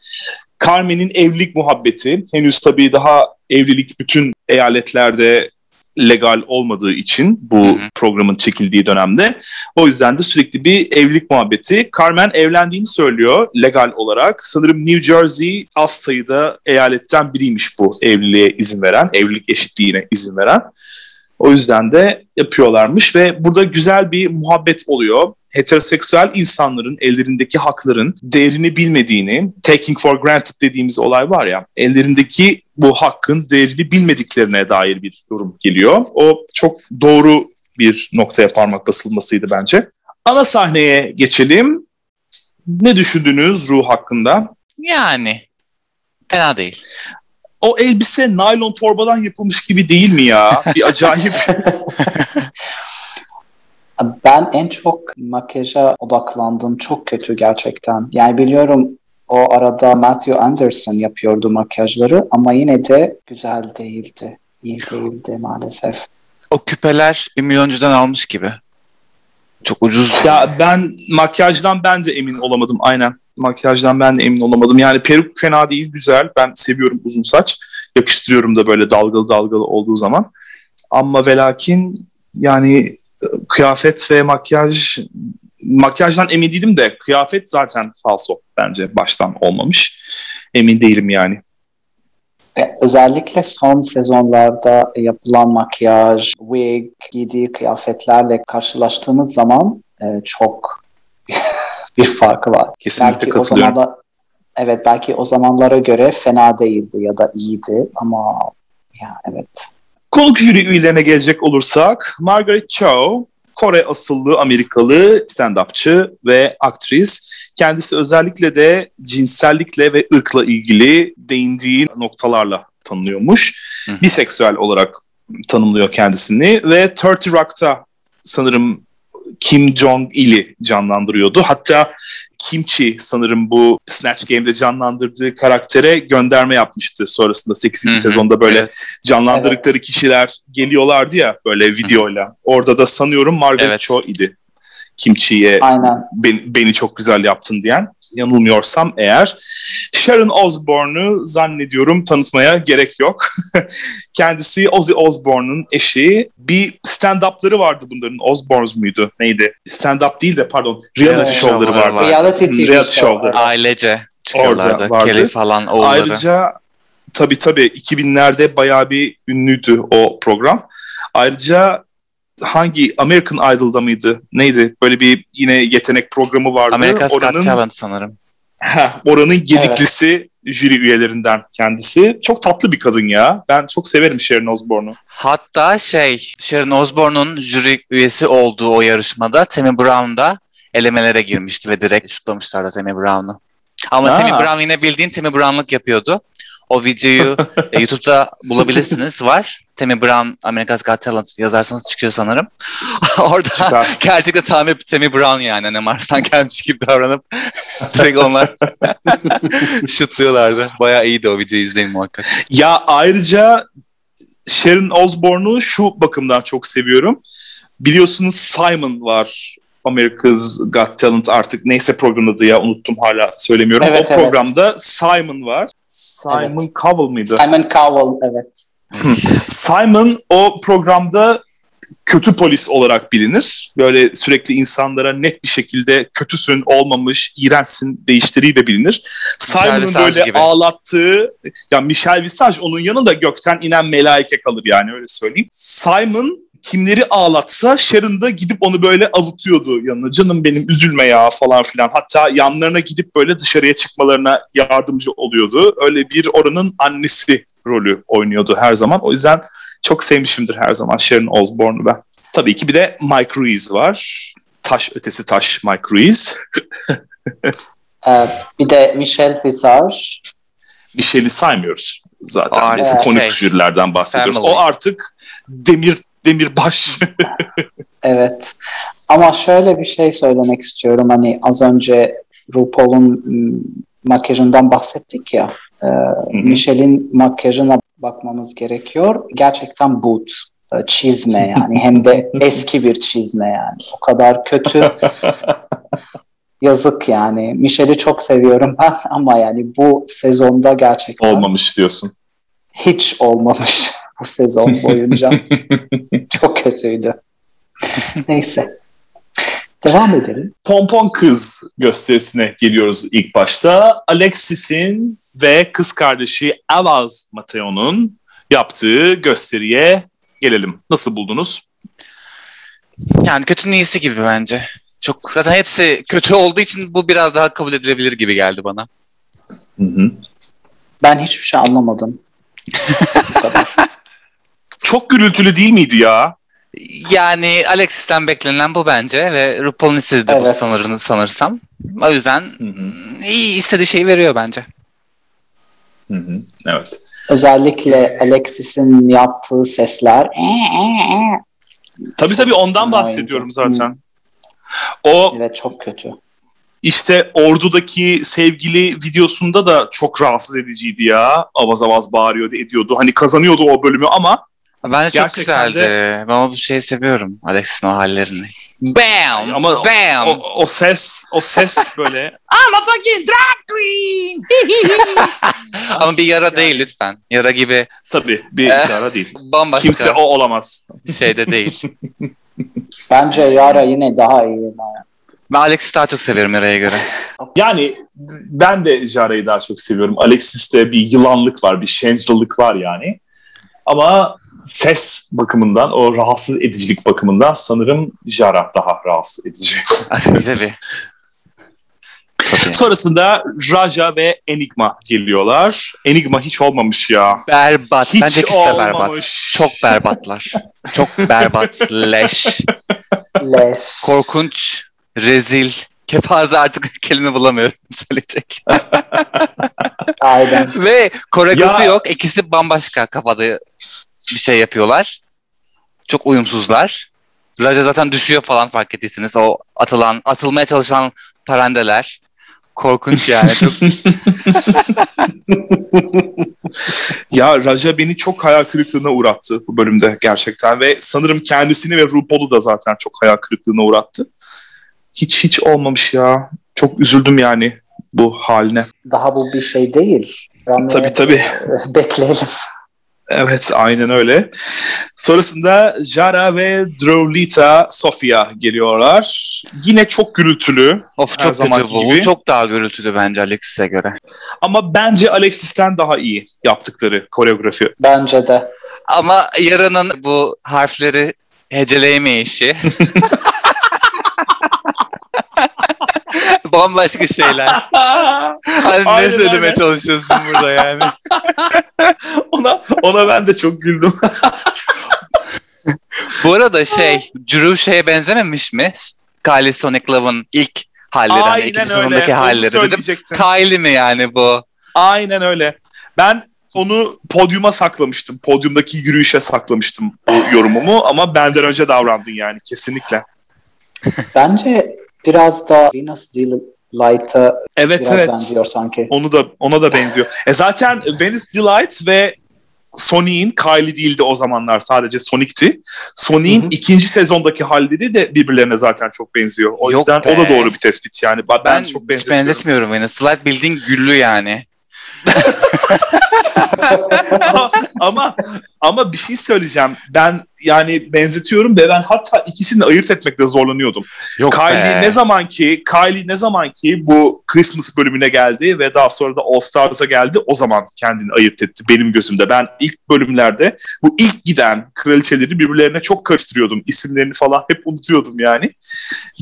B: Carmen'in evlilik muhabbeti henüz tabii daha evlilik bütün eyaletlerde legal olmadığı için bu
C: Hı hı.
B: programın çekildiği dönemde. O yüzden de sürekli bir evlilik muhabbeti. Carmen evlendiğini söylüyor legal olarak. Sanırım New Jersey az sayıda eyaletten biriymiş bu evliliğe izin veren, evlilik eşitliğine izin veren. O yüzden de yapıyorlarmış ve burada güzel bir muhabbet oluyor. Heteroseksüel insanların ellerindeki hakların değerini bilmediğini, taking for granted dediğimiz olay var ya, ellerindeki bu hakkın değerini bilmediklerine dair bir yorum geliyor. O çok doğru bir noktaya parmak basılmasıydı bence. Ana sahneye geçelim. Ne düşündünüz Ruh hakkında?
C: yani fena değil.
B: O elbise naylon torbadan yapılmış gibi değil mi ya? Bir acayip.
A: Ben en çok makyaja odaklandım. Çok kötü gerçekten. Yani biliyorum o arada Matthew Anderson yapıyordu makyajları ama yine de güzel değildi. İyi değildi maalesef.
C: O küpeler bir milyoncudan almış gibi. Çok ucuz.
B: ya ben makyajdan ben de emin olamadım aynen. Makyajdan ben de emin olamadım. Yani peruk fena değil, güzel. Ben seviyorum uzun saç. Yakıştırıyorum da böyle dalgalı dalgalı olduğu zaman. Ama ve lakin yani e, kıyafet ve makyaj makyajdan emin değilim de kıyafet zaten falso bence baştan olmamış. Emin değilim yani.
A: E, Özellikle son sezonlarda yapılan makyaj, wig, giydiği kıyafetlerle karşılaştığımız zaman e, çok bir farkı var.
B: Kesinlikle
A: belki o
B: katılıyorum.
A: zamanlar, evet belki o zamanlara göre fena değildi ya da iyiydi ama ya evet.
B: Konuk jüri üyelerine gelecek olursak Margaret Cho, Kore asıllı Amerikalı stand-upçı ve aktris. Kendisi özellikle de cinsellikle ve ırkla ilgili değindiği noktalarla tanınıyormuş.
C: Hı.
B: Biseksüel olarak tanımlıyor kendisini ve 30 Rock'ta sanırım Kim Jong-il'i canlandırıyordu. Hatta Kimchi sanırım bu Snatch Game'de canlandırdığı karaktere gönderme yapmıştı sonrasında 8.
C: Hı hı,
B: sezonda böyle
C: evet.
B: canlandırdıkları kişiler geliyorlardı ya böyle videoyla. Orada da sanıyorum Margaret
C: Evet.
B: Cho idi. Kimchi'ye
A: Aynen.
B: beni, beni çok güzel yaptın diyen. Yanılmıyorsam eğer. Sharon Osbourne'u zannediyorum tanıtmaya gerek yok. Kendisi Ozzy Osbourne'un eşi. Bir stand-up'ları vardı bunların. Osbourne's muydu? Neydi? Stand-up değil de pardon. Reality
C: Evet,
B: show'ları
C: şovları
B: vardı.
C: var.
A: Reality TV
B: Reality
A: show.
B: show'da.
C: Ailece çıkıyorlardı. Kelly falan oğulları.
B: Ayrıca tabii tabii 2000'lerde bayağı bir ünlüydü o program. Ayrıca hangi American Idol'da mıydı? Neydi? Böyle bir yine yetenek programı vardı.
C: America's Got
B: Oranın
C: Talent sanırım.
B: Heh, oranın gediklisi jüri üyelerinden kendisi. Çok tatlı bir kadın ya. Ben çok severim Sharon Osbourne'u.
C: Hatta şey Sharon Osbourne'un jüri üyesi olduğu o yarışmada Tammy Brown da elemelere girmişti ve direkt şutlamışlardı Tammy Brown'u. Ama
B: Ha.
C: Tammy Brown yine bildiğin Tammy Brown'lık yapıyordu. O videoyu e, YouTube'da bulabilirsiniz. Var. Tammy Brown America's Got Talent yazarsanız çıkıyor sanırım. Orada
B: Süper.
C: gerçekten tam hep Tammy Brown yani. Hani Mars'tan gelmiş gibi davranıp direkt onlar şutluyorlardı. Bayağı iyiydi o videoyu izleyin muhakkak.
B: Ya ayrıca Sharon Osbourne'u şu bakımdan çok seviyorum. Biliyorsunuz Simon var. America's Got Talent artık neyse programın adı ya unuttum hala söylemiyorum.
A: Evet,
B: o
A: evet.
B: programda Simon var. Simon Cowell mıydı?
A: Simon Cowell evet.
B: Simon o programda kötü polis olarak bilinir. Böyle sürekli insanlara net bir şekilde kötüsün, olmamış, iğrençsin değiştiriyle bilinir. Simon'un böyle
C: gibi.
B: ağlattığı, ya Michel Visage onun yanında gökten inen melaike kalır yani öyle söyleyeyim. Simon kimleri ağlatsa Sharon da gidip onu böyle avutuyordu yanına. Canım benim üzülme ya falan filan. Hatta yanlarına gidip böyle dışarıya çıkmalarına yardımcı oluyordu. Öyle bir oranın annesi rolü oynuyordu her zaman. O yüzden çok sevmişimdir her zaman Sharon Osbourne'u ben. Tabii ki bir de Mike Ruiz var. Taş ötesi taş Mike Ruiz.
A: Ee, bir de Michel Visage.
B: Michelle'i saymıyoruz zaten.
C: Aa,
A: evet.
B: konuk
C: Şey,
B: jürilerden bahsediyoruz.
C: family.
B: O artık demir demirbaş.
A: Evet. Ama şöyle bir şey söylemek istiyorum. Hani az önce RuPaul'un makyajından bahsettik ya. Ee, Michelle'in makyajına bakmamız gerekiyor. Gerçekten boot. e, Çizme yani. Hem de eski bir çizme yani. O kadar kötü. Yazık yani. Michelle'i çok seviyorum ben ama yani bu sezonda gerçekten
B: Olmamış diyorsun.
A: hiç olmamış bu sezon boyunca. çok kötüydü. Neyse. Devam edelim.
B: Pompon Kız gösterisine geliyoruz ilk başta. Alexis'in ve kız kardeşi Avaz Mateo'nun yaptığı gösteriye gelelim. Nasıl buldunuz?
C: Yani kötünün iyisi gibi bence. Çok zaten hepsi kötü olduğu için bu biraz daha kabul edilebilir gibi geldi bana.
B: Hı hı.
A: Ben hiçbir şey anlamadım. Bu kadar.
B: Çok gürültülü değil miydi ya?
C: Yani Alexis'ten beklenilen bu bence ve RuPaul'un istediği de bu
A: Evet.
C: sanırını sanırsam. O yüzden mm, iyi istediği şeyi veriyor bence.
B: Hı hı. Evet.
A: Özellikle Alexis'in yaptığı sesler.
B: Tabii tabii ondan bahsediyorum zaten. O
A: Evet çok kötü.
B: işte ordudaki sevgili videosunda da çok rahatsız ediciydi ya. Avaz avaz bağırıyordu, ediyordu. Hani kazanıyordu o bölümü ama
C: Bence çok
B: Gerçekten
C: güzeldi. Ben o şeyi seviyorum. Alexis'in o hallerini. Bam!
B: Ama
C: Bam!
B: o, o ses, o ses böyle I'm a fucking drag queen.
C: Ama bir yara değil lütfen. Yara gibi
B: Tabii bir
C: Eh.
B: işare değil.
C: bambaşka
B: Kimse o olamaz.
C: şeyde değil.
A: Bence Yara yine daha iyi.
C: Ben Alexis'i daha çok seviyorum Yara'ya göre.
B: Yani ben de Jara'yı daha çok seviyorum. Alexis'te bir yılanlık var, bir şencılık var yani. Ama ses bakımından, o rahatsız edicilik bakımından sanırım Jara daha rahatsız edici.
C: Tabii. Tabii.
B: Sonrasında Raja ve Enigma geliyorlar. Enigma hiç olmamış ya.
C: Berbat.
B: Hiç
C: Bence ikisi de berbat.
B: olmamış.
C: Çok berbatlar. Çok berbat. Leş.
A: Les.
C: Korkunç. Rezil. Kepaze artık kelime bulamıyorum söyleyecek.
A: Aynen.
C: Ve koreografi
B: Ya-
C: yok. İkisi bambaşka kafada bir şey yapıyorlar. Çok uyumsuzlar. Raja zaten düşüyor falan fark ettiyseniz. O atılan, atılmaya çalışan parandeler. Korkunç yani. Çok
B: Ya Raja beni çok hayal kırıklığına uğrattı bu bölümde gerçekten ve sanırım kendisini ve RuPaul'u da zaten çok hayal kırıklığına uğrattı. Hiç hiç olmamış ya. Çok üzüldüm yani bu haline.
A: Daha bu bir şey değil. Rami,
B: Tabii tabii.
A: Bekleyelim.
B: Evet aynen öyle. Sonrasında Jara ve Drolita Sofia geliyorlar. Yine çok gürültülü
C: of çok kötü bu.
B: gibi.
C: Bu çok daha gürültülü bence Alexis'e göre.
B: ama bence Alexis'ten daha iyi yaptıkları koreografi.
A: Bence de.
C: Ama Yara'nın bu harfleri heceleyemeyişi. Bambaşka şeyler. Hani ne söylemeye çalışıyorsun burada yani?
B: ona ona ben de çok güldüm.
C: Bu arada şey, Drew şeye benzememiş mi? Kylie Sonic Love'ın ilk halleri, hani
B: Aynen
C: ikinci
B: öyle.
C: sezondaki halleri. Dedim. Kylie mi yani bu?
B: Aynen öyle. Ben onu podyuma saklamıştım. Podyumdaki yürüyüşe saklamıştım bu yorumumu ama benden önce davrandın yani kesinlikle.
A: Bence biraz da Venus Delight'a
B: Evet
A: biraz
B: evet.
A: benziyor sanki.
B: Onu da ona da benziyor. E zaten Venice Delight ve Sonic'in Kylie değildi o zamanlar sadece Sonic'ti. Sonic'in ikinci sezondaki halleri de birbirlerine zaten çok benziyor. O
C: Yok
B: yüzden
C: be.
B: o da doğru bir tespit yani. Ben,
C: Ben,
B: çok
C: hiç
B: benzetiyorum.
C: benzetmiyorum beni. Slide bildiğin güllü yani.
B: Ama, ama ama bir şey söyleyeceğim. Ben yani benzetiyorum ve ben hatta ikisini ayırt etmekte zorlanıyordum.
C: Yok
B: Kylie ne zaman ki Kylie ne zaman ki bu Christmas bölümüne geldi ve daha sonra da All Stars'a geldi o zaman kendini ayırt etti benim gözümde. Ben ilk bölümlerde bu ilk giden kraliçeleri birbirlerine çok karıştırıyordum. İsimlerini falan hep unutuyordum yani.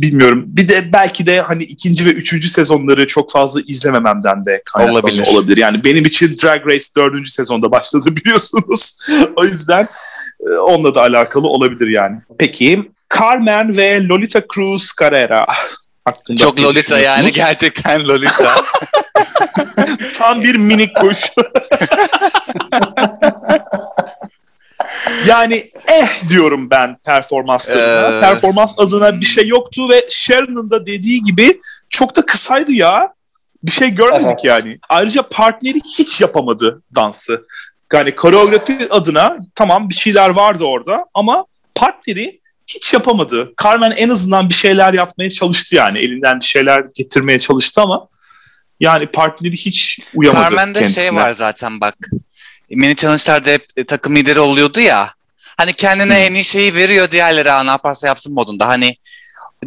B: Bilmiyorum. Bir de belki de hani ikinci ve üçüncü sezonları çok fazla izlemememden de kaynaklanıyor
C: Olabilir.
B: olabilir. Yani benim için Drag Race dördüncü sezonda başladı biliyorsunuz. o yüzden e, onunla da alakalı olabilir yani. Peki Carmen ve Lolita Cruz Carrera hakkında
C: Çok Lolita yani gerçekten Lolita.
B: Tam bir minik kuş. yani eh diyorum ben performanslarına.
C: Ee,
B: Performans adına bir şey yoktu ve Sharon'ın da dediği gibi çok da kısaydı ya. Bir şey görmedik
A: Evet.
B: yani. Ayrıca partneri hiç yapamadı dansı. Yani koreografi adına tamam bir şeyler vardı orada ama partneri hiç yapamadı. Carmen en azından bir şeyler yapmaya çalıştı yani. Elinden bir şeyler getirmeye çalıştı ama yani partneri hiç uyamadı
C: Carmen'de
B: kendisine.
C: şey var zaten bak. Mini challenge'larda hep e, takım lideri oluyordu ya. Hani kendine
B: Hmm.
C: en iyi şeyi veriyor diğerleri "Aa, ne yaparsa yapsın modunda. Hani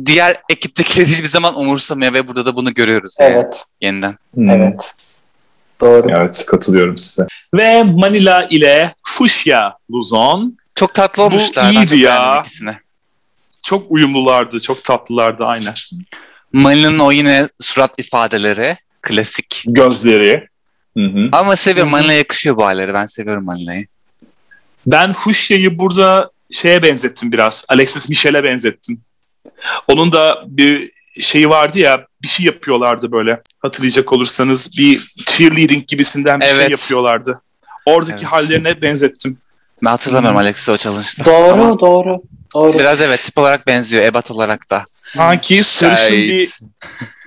C: diğer ekiptekileri hiçbir zaman umursamıyor ve burada da bunu görüyoruz yani
A: Evet,
C: yeniden.
B: Hmm.
A: evet. Doğru.
B: Evet katılıyorum size. Ve Manila ile Fuchsia Luzon
C: Çok tatlı
B: Bu
C: olmuşlar. Ben
B: iyiydi ya. çok uyumlulardı, çok tatlılardı aynen.
C: Malina'nın o yine surat ifadeleri. Klasik.
B: Gözleri. Hı hı.
C: Ama seviyorum. Manila yakışıyor bu halleri. Ben seviyorum Malina'yı.
B: Ben Fuchsia'yı burada şeye benzettim biraz. Alexis Michel'e benzettim. Onun da bir şeyi vardı ya bir şey yapıyorlardı böyle. Hatırlayacak olursanız bir cheerleading gibisinden bir şey
C: Evet.
B: yapıyorlardı. Oradaki
C: Evet.
B: hallerine benzettim.
C: Ben hatırlamıyorum
B: Hı.
C: Alexis'i o challenge'da.
A: Doğru,
C: Ama
A: doğru. Doğru.
C: Biraz evet tip olarak benziyor. Ebat olarak da.
B: Sanki sarışın
C: Şahit.
B: bir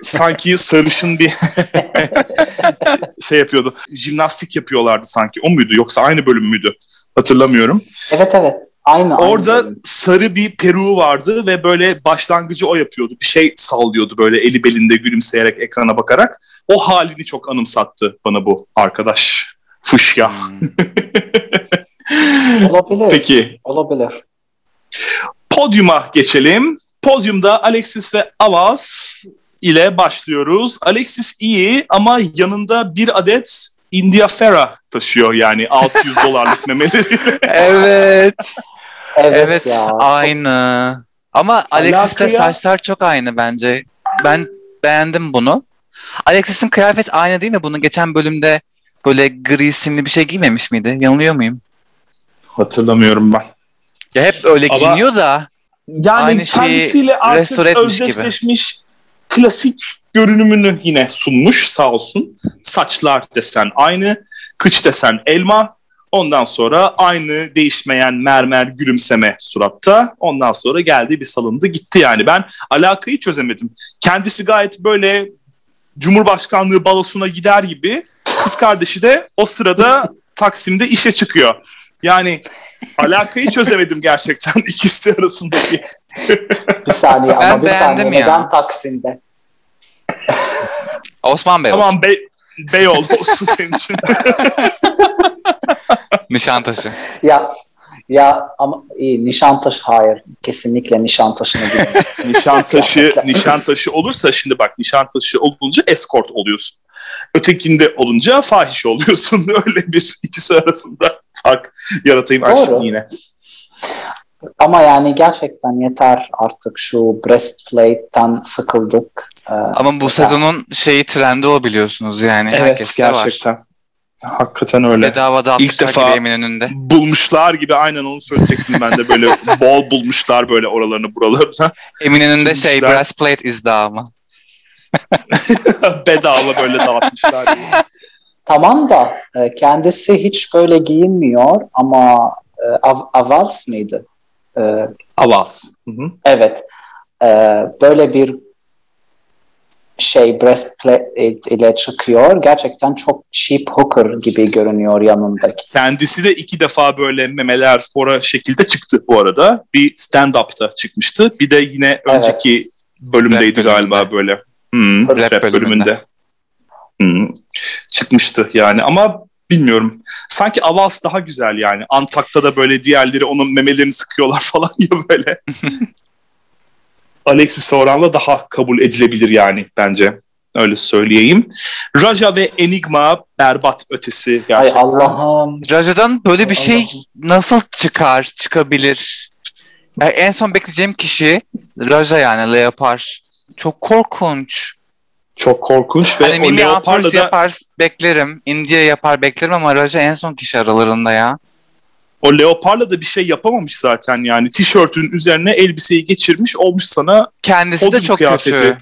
B: sanki sarışın bir şey yapıyordu. Jimnastik yapıyorlardı sanki. O muydu yoksa aynı bölüm müydü? Hatırlamıyorum.
A: Evet, evet. Aynı. aynı
B: Orada
A: bölüm.
B: sarı bir peruğu vardı ve böyle başlangıcı o yapıyordu. Bir şey sallıyordu böyle eli belinde gülümseyerek ekrana bakarak. O halini çok anımsattı bana bu arkadaş. Fuşya.
C: Hmm.
A: olabilir.
B: Peki
A: Olabilir.
B: podyuma geçelim. Podyumda Alexis ve Avaz ile başlıyoruz. Alexis iyi ama yanında bir adet India Ferra taşıyor yani 600 dolarlık memeleri.
C: evet.
A: Evet,
C: Evet.
A: ya.
C: Aynı. Ama
B: Alakaya-
C: saçlar çok aynı bence. Ben beğendim bunu. Alexis'in kıyafet aynı değil mi? Bunu geçen bölümde böyle gri simli bir şey giymemiş miydi? Yanılıyor muyum?
B: Hatırlamıyorum ben.
C: Ya hep öyle
B: Ama-
C: giyiniyor da.
B: Yani
C: Aynı şeyi
B: kendisiyle artık
C: restore etmiş gibi.
B: Klasik görünümünü yine sunmuş sağ olsun. Saçlar desen aynı, kıç desen elma. Ondan sonra aynı değişmeyen mermer gülümseme suratta. Ondan sonra geldi bir salındı gitti yani. Ben alakayı çözemedim. Kendisi gayet böyle Cumhurbaşkanlığı balosuna gider gibi. Kız kardeşi de o sırada Taksim'de işe çıkıyor. Yani alakayı çözemedim gerçekten ikisi arasındaki.
A: Bir saniye
C: Ben
A: ama bir
C: beğendim
A: saniye.
C: ya.
A: Neden Taksim'de?
C: Osman Bey
B: Tamam Bey, Beyoğlu olsun senin için.
C: Nişantaşı.
A: Ya ya ama iyi Nişantaşı hayır. Kesinlikle Nişantaşı'na gidin.
B: Nişantaşı, Nişantaşı olursa şimdi bak Nişantaşı olunca escort oluyorsun. Ötekinde olunca fahiş oluyorsun. Öyle bir ikisi arasında fark yaratayım
A: Doğru.
B: aşkım yine.
A: Ama yani gerçekten yeter artık şu breastplate'ten sıkıldık. Ee,
C: Ama bu
A: yeter.
C: sezonun şeyi trendi o biliyorsunuz yani.
B: Evet
C: Herkeste var.
B: gerçekten. Hakikaten öyle.
C: Bedava dağıtmışlar
B: defa-
C: gibi Eminönü'nde.
B: Bulmuşlar gibi aynen onu söyleyecektim ben de böyle bol bulmuşlar böyle oralarını buralarını.
C: Eminönü'nde şey
B: Bulmuşlar.
C: breastplate izdamı.
B: Bedava böyle dağıtmışlar.
A: Tamam da e, kendisi hiç böyle giyinmiyor ama e, Av- Avals mıydı? E,
B: hı.
A: evet. E, böyle bir şey breastplate ile çıkıyor. Gerçekten çok cheap hooker gibi görünüyor yanındaki.
B: Kendisi de iki defa böyle memeler fora şekilde çıktı bu arada. Bir stand-up'ta çıkmıştı. Bir de yine
A: Evet.
B: önceki bölümdeydi
C: Rap bölümünde.
B: galiba böyle. Hmm,
A: Rap
B: rap,
C: bölümünde.
B: bölümünde. Hmm, çıkmıştı yani ama bilmiyorum. Sanki Avaz daha güzel yani. Antak'ta da böyle diğerleri onun memelerini sıkıyorlar falan ya böyle. Alexis Oran'la daha kabul edilebilir yani bence. Öyle söyleyeyim. Raja ve Enigma berbat ötesi
A: Ay
B: gerçekten.
A: Allah'ım.
C: Raja'dan böyle bir şey nasıl çıkar, çıkabilir? Ya en son bekleyeceğim kişi Raja yani Leopar. Çok korkunç.
B: Çok korkunç ve
C: Hani
B: o
C: Ampers
B: da
C: yapar beklerim. India yapar beklerim ama Raja en son kişi aralarında ya.
B: o Leopar'la da bir şey yapamamış zaten yani. Tişörtün üzerine elbiseyi geçirmiş olmuş sana
C: Kendisi de çok
B: kıyafeti.
C: kötü.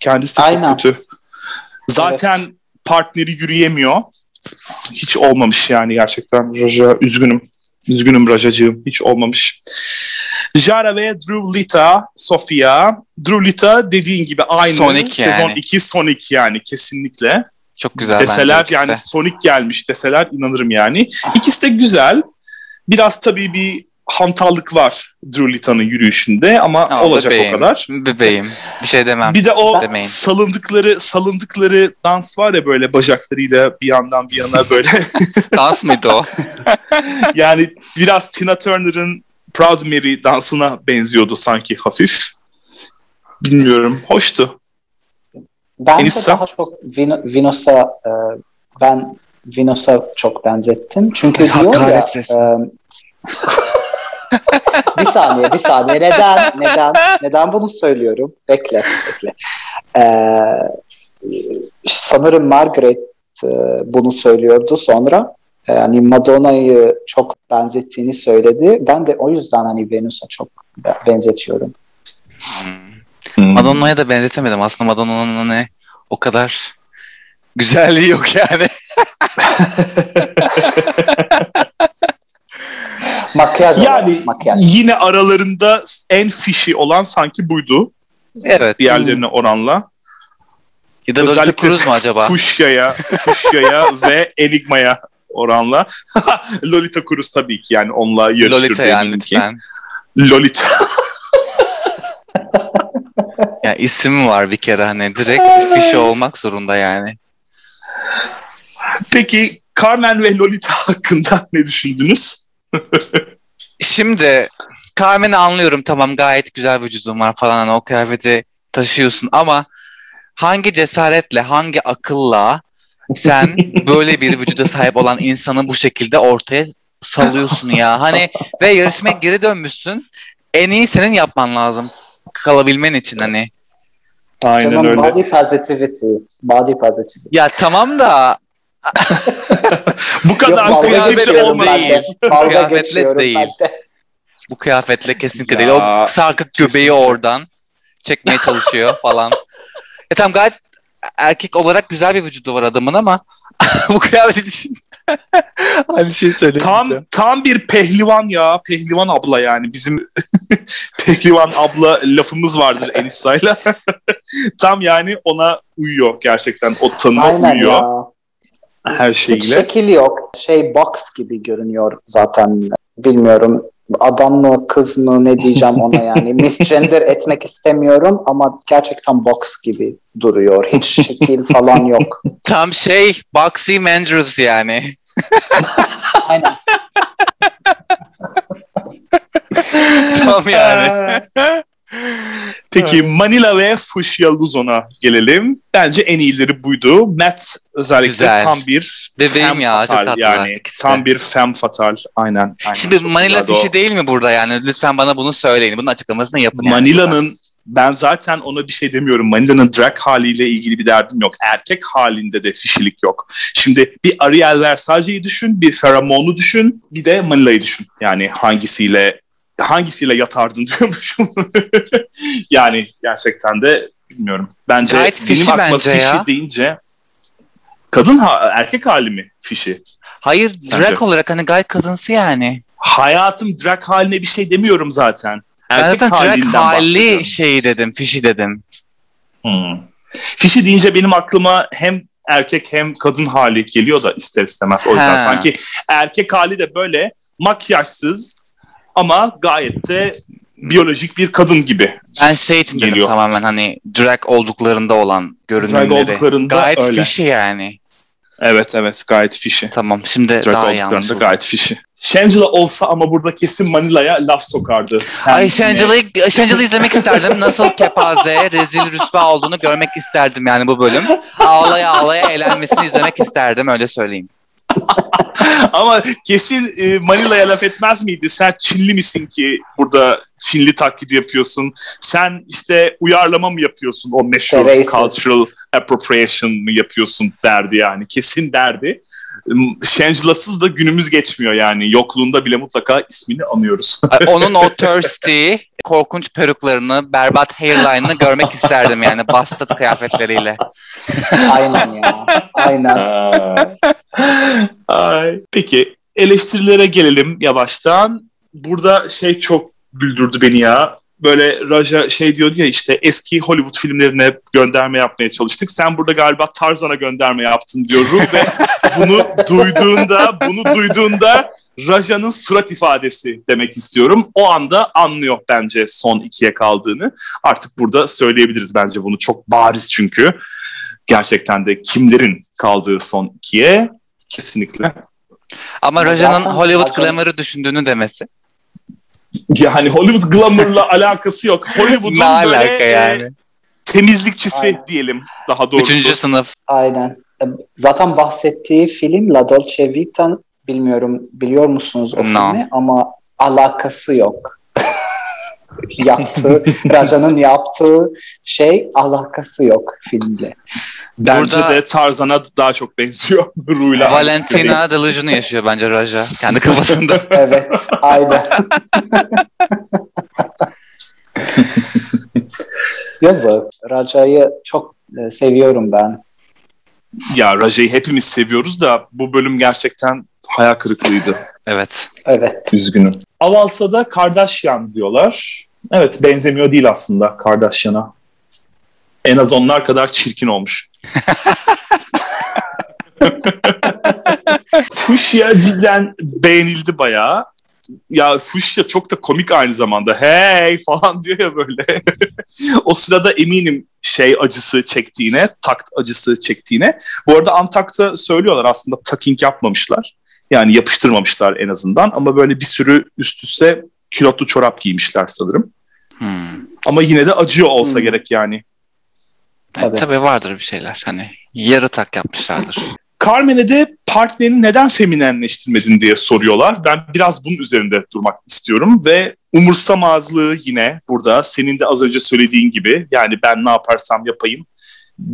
B: kendisi de
A: Aynen.
B: çok kötü. Zaten
A: Evet.
B: partneri yürüyemiyor. Hiç olmamış yani gerçekten. Raja üzgünüm. Üzgünüm Rajacığım. Hiç olmamış. Jara ve Drew Lita, Sofia. Drew Lita dediğin gibi aynı.
C: Sonic yani.
B: Sezon 2 Sonic yani kesinlikle.
C: Çok güzel
B: deseler
C: bence
B: yani. Sonic gelmiş deseler inanırım yani. İkisi de güzel. Biraz tabii bir hantallık var Drew Lita'nın yürüyüşünde ama
C: Ama
B: olacak
C: bebeğim,
B: o kadar.
C: Bebeğim. Bir şey demem.
B: Bir de o
C: Demeyin.
B: salındıkları salındıkları dans var ya böyle bacaklarıyla bir yandan bir yana böyle.
C: Dans mıydı o?
B: yani biraz Tina Turner'ın Proud Mary dansına benziyordu sanki hafif. Bilmiyorum. Hoştu.
A: Bence
B: Enisa?
A: daha çok Vino, Vinos'a e, ben Vinos'a çok benzettim. Çünkü diyor ya e, bir saniye bir saniye neden neden neden bunu söylüyorum? Bekle bekle. E, sanırım Margaret e, bunu söylüyordu sonra. E, hani Madonna'yı çok benzettiğini söyledi. Ben de o yüzden hani Venus'a çok benzetiyorum.
C: Hmm. Madonna'ya da benzetemedim. Aslında Madonna'nın hani o kadar güzelliği yok yani.
A: Makyaj
B: Yani
A: olarak, makyaj.
B: yine aralarında en fişi olan sanki buydu
C: evet.
B: diğerlerine oranla.
C: Ya da Lolita Cruz mu acaba?
B: Fuşya'ya, Fuşya'ya ve Enigma'ya oranla. Lolita Cruz tabii ki yani onunla yarışır
C: Lolita yani
B: ki.
C: lütfen.
B: Lolita.
C: Ya isim var bir kere hani direkt fişi olmak zorunda yani.
B: Peki Carmen ve Lolita hakkında ne düşündünüz?
C: Şimdi Carmen'i anlıyorum tamam gayet güzel vücudun var falan hani o kıyafeti taşıyorsun ama hangi cesaretle hangi akılla sen böyle bir vücuda sahip olan insanı bu şekilde ortaya salıyorsun ya hani ve yarışmaya geri dönmüşsün en iyi senin yapman lazım kalabilmen için hani
B: Aynen
A: Canım
B: öyle.
A: body positivity. Body positivity.
C: ya tamam da
B: Bu kadar
A: Yok,
B: bir şey olmasın.
C: değil. Kıyafetle değil.
A: de.
C: bu kıyafetle kesinlikle
B: Ya,
C: değil o sarkık göbeği
B: kesinlikle.
C: oradan çekmeye çalışıyor falan. E tamam gayet erkek olarak güzel bir vücudu var adamın ama bu kıyafet için aynı şey
B: Tam tam bir pehlivan ya. Pehlivan abla yani. Bizim pehlivan abla lafımız vardır Enisa'yla. Tam yani ona uyuyor gerçekten. O tanıma
A: Aynen
B: uyuyor
A: ya.
B: her
A: Hiç
B: şeyle.
A: şekil yok. Şey box gibi görünüyor zaten. Bilmiyorum adam mı kız mı ne diyeceğim ona yani. Misgender etmek istemiyorum ama gerçekten box gibi duruyor. Hiç şekil falan yok.
C: Tam şey Boxy Mandrews yani.
A: Aynen.
C: Tam yani.
B: Peki Manila ve Fuchsia Luzon'a gelelim. Bence en iyileri buydu. Matt özellikle
C: Güzel.
B: tam bir
C: Bebeğim
B: femme
C: ya, çok tatlılar
B: yani.
C: ikisi.
B: Tam bir femme fatal. Aynen. aynen.
C: Şimdi
B: Çok
C: Manila
B: o.
C: fişi değil mi burada yani? Lütfen bana bunu söyleyin. Bunun açıklamasını yapın. yani.
B: Manila'nın ben zaten ona bir şey demiyorum. Manila'nın drag haliyle ilgili bir derdim yok. Erkek halinde de fişilik yok. Şimdi bir Ariel Versace'yi düşün, bir Pheromone'u düşün, bir de Manila'yı düşün. Yani hangisiyle hangisiyle yatardın diyormuşum. yani gerçekten de bilmiyorum. Bence
C: Gayet
B: benim
C: fişi
B: aklıma
C: bence
B: fişi
C: ya.
B: deyince kadın ha, erkek hali mi fişi?
C: Hayır
B: Sence?
C: drag olarak hani gayet kadınsı yani.
B: Hayatım drag haline bir şey demiyorum zaten.
C: Ben
B: Erkek
C: zaten drag
B: halinden
C: hali şeyi dedim, fişi dedim.
B: Hmm. Fişi deyince benim aklıma hem erkek hem kadın hali geliyor da ister istemez. O yüzden
C: Ha.
B: sanki erkek hali de böyle makyajsız ama gayet de biyolojik bir kadın gibi.
C: Ben şey için dedim
B: Geliyor.
C: tamamen hani drag olduklarında olan görünümleri.
B: olduklarında
C: gayet
B: öyle.
C: fişi yani.
B: Evet evet gayet fişi.
C: Tamam şimdi
B: Drag
C: daha
B: olduklarında
C: anlaşıldı.
B: gayet fişi. Shangela olsa ama burada kesin Manila'ya laf sokardı. Sen
C: Ay Shangela'yı Shangela'yı izlemek isterdim. Nasıl kepaze, rezil, rüsva olduğunu görmek isterdim yani bu bölüm. Ağlaya ağlaya eğlenmesini izlemek isterdim öyle söyleyeyim.
B: Ama kesin e, Manila'ya laf etmez miydi? Sen Çinli misin ki burada Çinli taklidi yapıyorsun? Sen işte uyarlama mı yapıyorsun? O meşhur cultural appropriation mı yapıyorsun derdi yani. Kesin derdi. Shangela'sız da günümüz geçmiyor yani. Yokluğunda bile mutlaka ismini anıyoruz.
C: Onun o thirsty, korkunç peruklarını, berbat hairline'ını görmek isterdim yani bastard kıyafetleriyle.
A: Aynen ya. Aynen.
B: Ay. Peki eleştirilere gelelim yavaştan. Burada şey çok güldürdü beni ya. Böyle Raja şey diyordu ya işte eski Hollywood filmlerine gönderme yapmaya çalıştık. Sen burada galiba Tarzan'a gönderme yaptın diyorum ve bunu duyduğunda bunu duyduğunda Raja'nın surat ifadesi demek istiyorum. O anda anlıyor bence son ikiye kaldığını. Artık burada söyleyebiliriz bence bunu çok bariz çünkü. Gerçekten de kimlerin kaldığı son ikiye kesinlikle.
C: Ama Raja'nın Hollywood glamour'ı düşündüğünü demesi.
B: Yani Hollywood glamour'la alakası yok. Hollywood'un
C: Ne alaka
B: böyle e,
C: yani?
B: temizlikçisi
A: Aynen.
B: diyelim daha doğrusu.
C: Üçüncü sınıf.
A: Aynen. Zaten bahsettiği film La Dolce Vita bilmiyorum biliyor musunuz o
C: No.
A: filmi ama alakası yok. Yaptığı, Raja'nın yaptığı şey alakası yok filmle.
B: Bence
C: Burada-
B: de Tarzan'a daha çok benziyor. Ruhuyla.
C: Valentina delusion'ı yaşıyor bence Raja. Kendi kafasında.
A: Evet, aynen. Yazık. Raja'yı çok e, seviyorum ben.
B: Ya Raja'yı hepimiz seviyoruz da bu bölüm gerçekten hayal kırıklığıydı.
C: evet.
A: Evet.
B: Üzgünüm. Avalsa'da Kardashian diyorlar. Evet benzemiyor değil aslında Kardashian'a. En az onlar kadar çirkin olmuş. Fuchsia cidden beğenildi bayağı. Ya Fuchsia çok da komik aynı zamanda. Hey falan diyor ya böyle. o sırada eminim şey acısı çektiğine, takt acısı çektiğine. Bu arada Antakt'a söylüyorlar aslında taking yapmamışlar. Yani yapıştırmamışlar en azından ama böyle bir sürü üst üste kilotlu çorap giymişler sanırım.
C: Hmm.
B: Ama yine de acıyor olsa
A: Hmm.
B: gerek yani.
A: Tabii.
C: Tabii vardır bir şeyler. Hani yarı tak yapmışlardır.
B: Carmen'e de partnerini neden feminenleştirmedin diye soruyorlar. Ben biraz bunun üzerinde durmak istiyorum ve umursamazlığı yine burada senin de az önce söylediğin gibi yani ben ne yaparsam yapayım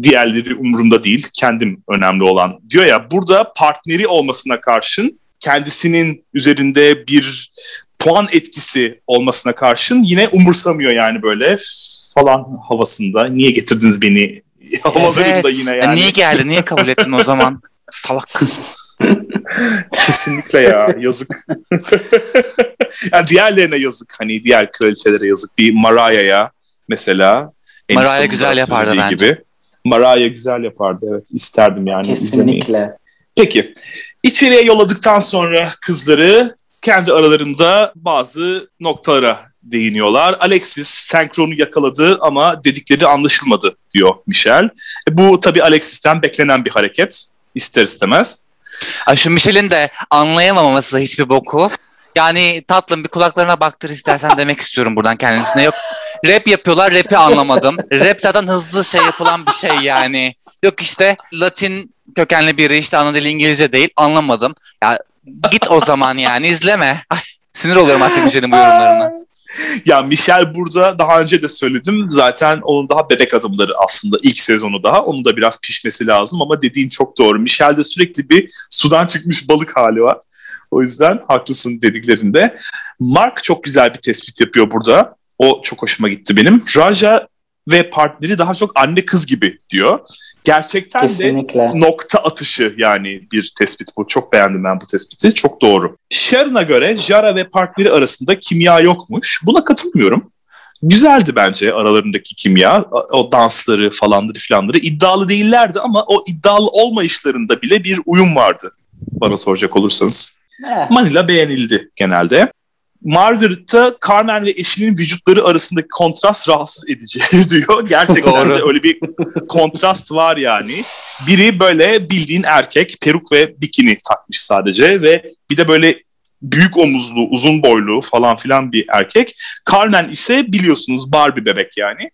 B: diğerleri umurumda değil kendim önemli olan diyor ya burada partneri olmasına karşın kendisinin üzerinde bir puan etkisi olmasına karşın yine umursamıyor yani böyle falan havasında. Niye getirdiniz beni havalarında
C: Evet.
B: yine
C: Ya
B: yani.
C: Niye geldi? Niye kabul ettin o zaman? Salak.
B: Kesinlikle ya yazık. yani diğerlerine yazık hani diğer kraliçelere yazık. Bir Mariah'ya mesela.
C: Mariah güzel yapardı bence.
B: Gibi. Mariah güzel yapardı evet isterdim yani izlemeyi.
A: Kesinlikle.
B: Peki içeriye yolladıktan sonra kızları kendi aralarında bazı noktalara değiniyorlar. Alexis senkronu yakaladı ama dedikleri anlaşılmadı diyor Michel. E, bu tabii Alexis'ten beklenen bir hareket ister istemez.
C: Ay şu Michel'in de anlayamaması hiçbir boku. Yani tatlım bir kulaklarına baktır istersen demek istiyorum buradan kendisine. Yok rap yapıyorlar. Rap'i anlamadım. Rap zaten hızlı şey yapılan bir şey yani. Yok işte Latin kökenli biri işte ana dili İngilizce değil. Anlamadım. Ya git o zaman yani izleme. Ay, sinir oluyorum artık Michelle'in bu yorumlarına.
B: Ya Michel burada daha önce de söyledim. Zaten onun daha bebek adımları aslında ilk sezonu daha. Onun da biraz pişmesi lazım ama dediğin çok doğru. Michel'de sürekli bir sudan çıkmış balık hali var. O yüzden haklısın dediklerinde. Mark çok güzel bir tespit yapıyor burada. O çok hoşuma gitti benim. Raja ve partneri daha çok anne kız gibi diyor. Gerçekten
A: Kesinlikle.
B: de nokta atışı yani bir tespit bu. Çok beğendim ben bu tespiti. Çok doğru. Sharon'a göre Jara ve partneri arasında kimya yokmuş. Buna katılmıyorum. Güzeldi bence aralarındaki kimya. O dansları falanları filanları. iddialı değillerdi ama o iddialı olmayışlarında bile bir uyum vardı. Bana soracak olursanız.
A: Eh,
B: Manila beğenildi genelde. Margaret'ta Carmen ve eşinin vücutları arasındaki kontrast rahatsız edici diyor. Gerçekten de öyle bir kontrast var yani. Biri böyle bildiğin erkek, peruk ve bikini takmış sadece ve bir de böyle büyük omuzlu, uzun boylu falan filan bir erkek. Carmen ise biliyorsunuz Barbie bebek yani.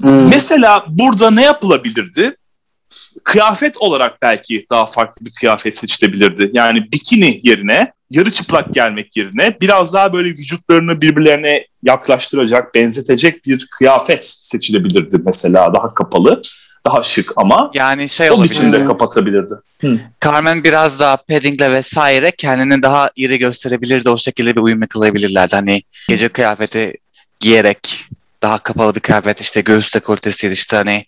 A: hmm.
B: Mesela burada ne yapılabilirdi? Kıyafet olarak belki daha farklı bir kıyafet seçilebilirdi. Yani bikini yerine, yarı çıplak gelmek yerine biraz daha böyle vücutlarını birbirlerine yaklaştıracak, benzetecek bir kıyafet seçilebilirdi mesela. Daha kapalı, daha şık ama
C: Yani şey
B: o
C: olabilir.
B: biçimde kapatabilirdi.
C: Carmen biraz daha paddingle vesaire kendini daha iri gösterebilirdi. O şekilde bir uyum yakalayabilirlerdi. Hani gece kıyafeti giyerek daha kapalı bir kıyafet işte göğüs dekoltesiydi işte hani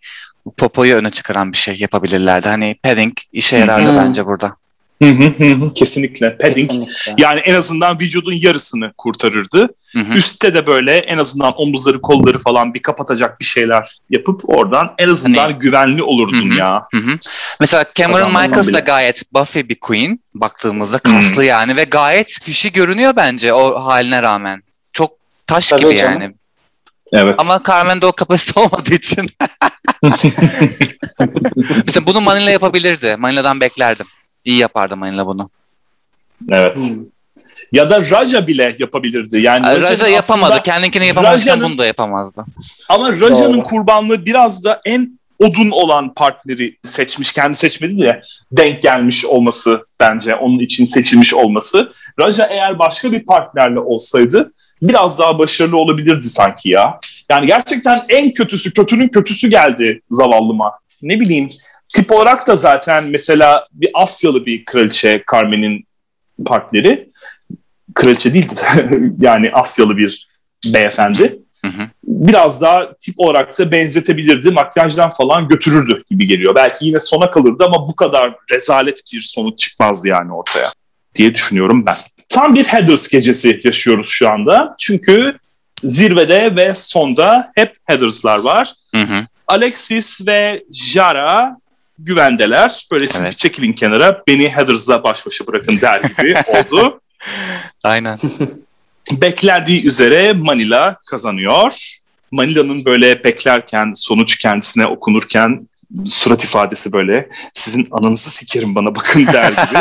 C: popoyu öne çıkaran bir şey yapabilirlerdi. Hani padding işe yarardı
A: Hı hı.
C: bence burada.
B: Hı hı hı hı, Kesinlikle. Padding
A: Kesinlikle.
B: yani en azından vücudun yarısını kurtarırdı.
C: Hı hı.
B: Üstte de böyle en azından omuzları kolları falan bir kapatacak bir şeyler yapıp oradan en azından
C: Hani-
B: güvenli olurdun
C: Hı hı.
B: ya.
C: Hı hı. Mesela Cameron
B: Kazanmasam
C: Michaels da
B: bile.
C: gayet buffy bir queen baktığımızda kaslı yani ve gayet fişi görünüyor bence o haline rağmen. Çok taş
A: Tabii
C: gibi
A: canım.
C: yani.
B: Evet.
C: Ama Carmen'de o kapasite olmadığı için. Mesela bunu Manila yapabilirdi. Manila'dan beklerdim. İyi yapardı Manila bunu.
B: evet.
A: Hmm.
B: Ya da Raja bile yapabilirdi. Yani
C: Raja
B: Raja'nın
C: yapamadı. Kendinkini yapamamışken bunu da yapamazdı.
B: ama Raja'nın kurbanlığı biraz da en odun olan partneri seçmiş. Kendi seçmedi de denk gelmiş olması bence. Onun için seçilmiş olması. Raja eğer başka bir partnerle olsaydı biraz daha başarılı olabilirdi sanki ya. Yani gerçekten en kötüsü, kötünün kötüsü geldi zavallıma. Ne bileyim tip olarak da zaten mesela bir Asyalı bir kraliçe Carmen'in partneri. Kraliçe değildi yani Asyalı bir beyefendi.
C: Hı hı.
B: Biraz daha tip olarak da benzetebilirdi. Makyajdan falan götürürdü gibi geliyor. Belki yine sona kalırdı ama bu kadar rezalet bir sonuç çıkmazdı yani ortaya diye düşünüyorum ben. Tam bir Heathers gecesi yaşıyoruz şu anda. Çünkü zirvede ve sonda hep Heathers'lar var.
C: Hı hı.
B: Alexis ve Jara güvendeler. Böyle siz
C: Evet.
B: bir çekilin kenara beni Heathers'la baş başa bırakın der gibi oldu.
C: Aynen.
B: Beklendiği üzere Manila kazanıyor. Manila'nın böyle beklerken, sonuç kendisine okunurken surat ifadesi böyle sizin ananızı sikerim bana bakın der gibi.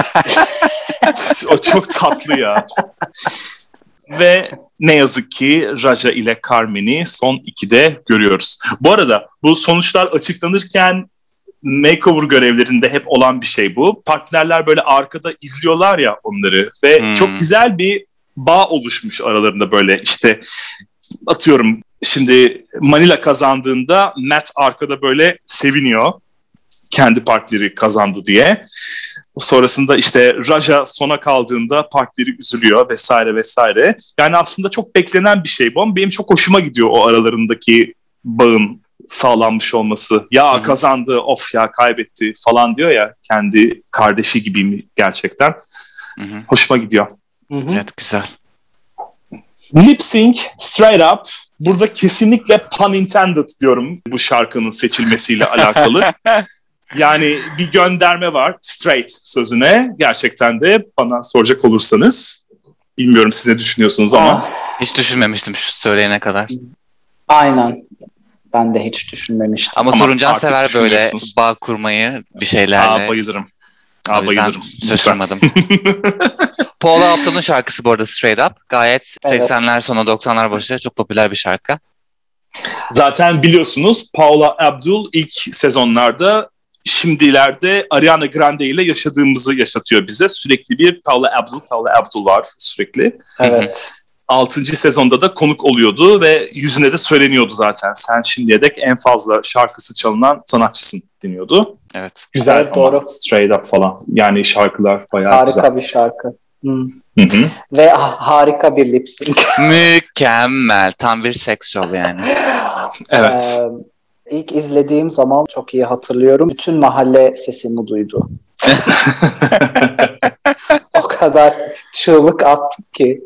B: o çok tatlı ya. Ve ne yazık ki Raja ile Carmen'i son ikide görüyoruz. Bu arada bu sonuçlar açıklanırken makeover görevlerinde hep olan bir şey bu. Partnerler böyle arkada izliyorlar ya onları ve
C: Hmm.
B: çok güzel bir bağ oluşmuş aralarında böyle işte atıyorum şimdi Manila kazandığında Matt arkada böyle seviniyor kendi partneri kazandı diye. Sonrasında işte Raja sona kaldığında partneri üzülüyor vesaire vesaire. Yani aslında çok beklenen bir şey bu ama benim çok hoşuma gidiyor o aralarındaki bağın sağlanmış olması. Ya
C: hı.
B: kazandı of ya kaybetti falan diyor ya kendi kardeşi gibi mi gerçekten.
C: Hı hı.
B: Hoşuma gidiyor.
A: Hı hı.
C: Evet güzel.
B: Lip Sync Straight Up. Burada kesinlikle pun intended diyorum bu şarkının seçilmesiyle alakalı. Yani bir gönderme var straight sözüne. Gerçekten de bana soracak olursanız bilmiyorum siz ne düşünüyorsunuz ama
C: Hiç düşünmemiştim şu söyleyene kadar.
A: aynen. Ben de hiç düşünmemiştim.
C: Ama,
B: Ama
C: Turuncan sever böyle bağ kurmayı bir şeylerle.
B: aa, bayılırım. Aa, bayılırım.
C: şaşırmadım. Paula Abdul'un şarkısı bu arada Straight Up. Gayet
A: Evet.
C: 80'ler sonu 90'lar başı çok popüler bir şarkı.
B: Zaten biliyorsunuz Paula Abdul ilk sezonlarda şimdilerde Ariana Grande ile yaşadığımızı yaşatıyor bize. Sürekli bir Paula Abdul, Paula Abdul var sürekli.
A: Evet.
B: 6. sezonda da konuk oluyordu ve yüzüne de söyleniyordu zaten. Sen şimdiye dek en fazla şarkısı çalınan sanatçısın deniyordu.
C: Evet.
B: Güzel
A: Evet,
B: ama
A: doğru.
B: straight up falan. Yani şarkılar bayağı
A: Harika
B: güzel.
A: bir şarkı. Hı.
B: Hı hı.
A: Ve ha- harika bir lip sync.
C: Mükemmel. Tam bir seks yani.
B: Evet.
A: Ee, ilk izlediğim zaman çok iyi hatırlıyorum. Bütün mahalle sesimi duydu. O kadar çığlık attık ki.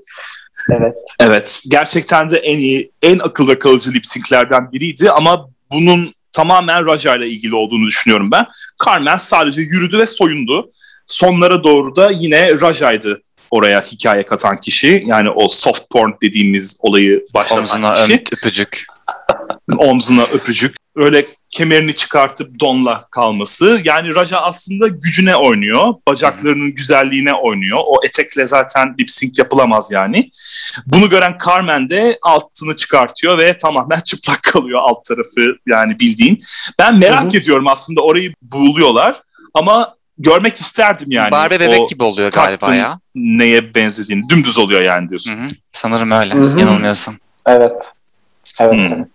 A: Evet.
B: Evet. Gerçekten de en iyi, en akılda kalıcı lip sync'lerden biriydi ama bunun tamamen Raja ile ilgili olduğunu düşünüyorum ben. Carmen sadece yürüdü ve soyundu. Sonlara doğru da yine Raja'ydı oraya hikaye katan kişi. Yani o soft porn dediğimiz olayı başlatan
C: Omzuna
B: kişi.
C: öm, öpücük.
B: Omzuna öpücük. Öyle kemerini çıkartıp donla kalması. Yani Raja aslında gücüne oynuyor. Bacaklarının güzelliğine oynuyor. O etekle zaten lip sync yapılamaz yani. Bunu gören Carmen de altını çıkartıyor ve tamamen çıplak kalıyor alt tarafı yani bildiğin. Ben merak
A: Hı hı.
B: ediyorum aslında orayı buğuluyorlar ama görmek isterdim yani.
C: Barbie bebek
B: O
C: gibi oluyor galiba ya.
B: Neye benzediğini. Dümdüz oluyor yani diyorsun.
C: Hı hı. Sanırım öyle.
A: Hı hı.
C: Yanılmıyorsam.
A: Evet. Evet.
B: Hmm.
A: evet.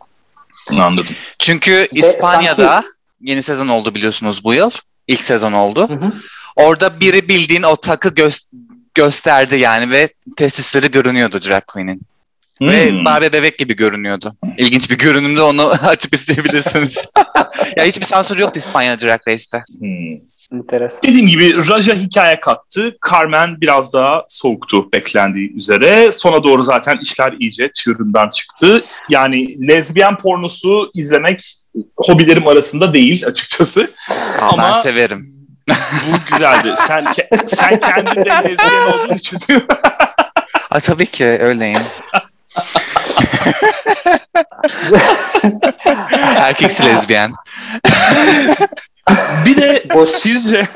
B: Anladım.
C: Çünkü İspanya'da yeni sezon oldu biliyorsunuz bu yıl. İlk sezon oldu.
A: Hı hı.
C: Orada biri bildiğin o takı gö- gösterdi yani ve testisleri görünüyordu drag queen'in. Ve
B: Hmm.
C: Barbie bebek gibi görünüyordu. İlginç bir görünümde onu açıp izleyebilirsiniz. ya hiçbir sansür yoktu İspanya Drag Race'te.
B: Hmm.
A: Enteresan.
B: Dediğim gibi Raja hikaye kattı. Carmen biraz daha soğuktu beklendiği üzere. Sona doğru zaten işler iyice çığırından çıktı. Yani lezbiyen pornosu izlemek hobilerim arasında değil açıkçası.
C: Aa,
B: Ama-
C: Ben severim.
B: Bu güzeldi. sen ke- sen kendin de lezbiyen olduğun için?
C: Aa, tabii ki öyleyim. Erkeksi lezbiyen.
B: Bir de sizce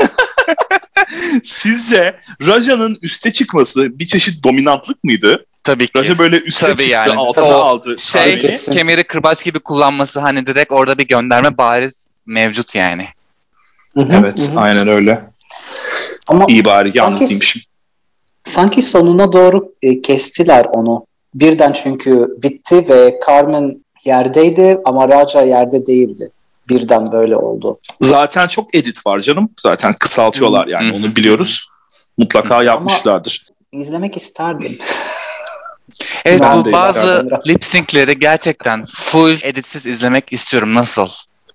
B: sizce Raja'nın üste çıkması bir çeşit dominantlık mıydı?
C: Tabii ki.
B: Raja böyle üste
C: Tabii
B: çıktı,
C: yani.
B: altına
C: O
B: aldı.
C: Şey.
A: Kesin.
C: kemeri kırbaç gibi kullanması hani direkt orada bir gönderme bariz mevcut yani.
B: Evet, aynen öyle.
A: Ama
B: İyi bari yalnız
A: Sanki-
B: değilmişim.
A: sanki sonuna doğru e, kestiler onu. Birden çünkü bitti ve Carmen yerdeydi ama Raja yerde değildi. Birden böyle oldu.
B: Zaten çok edit var canım. Zaten kısaltıyorlar yani onu biliyoruz. Mutlaka yapmışlardır.
A: İzlemek isterdim.
C: Evet
B: Ben
C: bu bazı lip sync'leri gerçekten full editsiz izlemek istiyorum. Nasıl?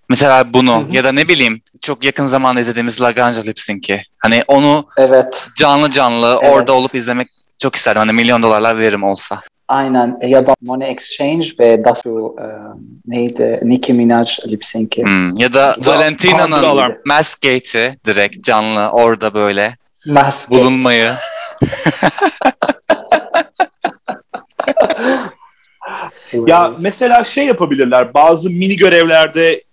C: Mesela bunu
A: Hı hı.
C: ya da ne bileyim çok yakın zamanda izlediğimiz Laganja lip sync'i. Hani onu
A: Evet.
C: canlı canlı
A: Evet.
C: orada olup izlemek çok isterdim. Hani milyon dolarlar veririm olsa.
A: Aynen. E, Ya da Money Exchange ve Dasu e, neydi? Nicki Minaj lip sync'i.
C: Hmm. Ya da Valentina'nın
B: Alarm.
C: Mask Gate'i direkt canlı orada böyle
A: Mask.
C: bulunmayı.
B: Ya mesela şey yapabilirler. Bazı mini görevlerde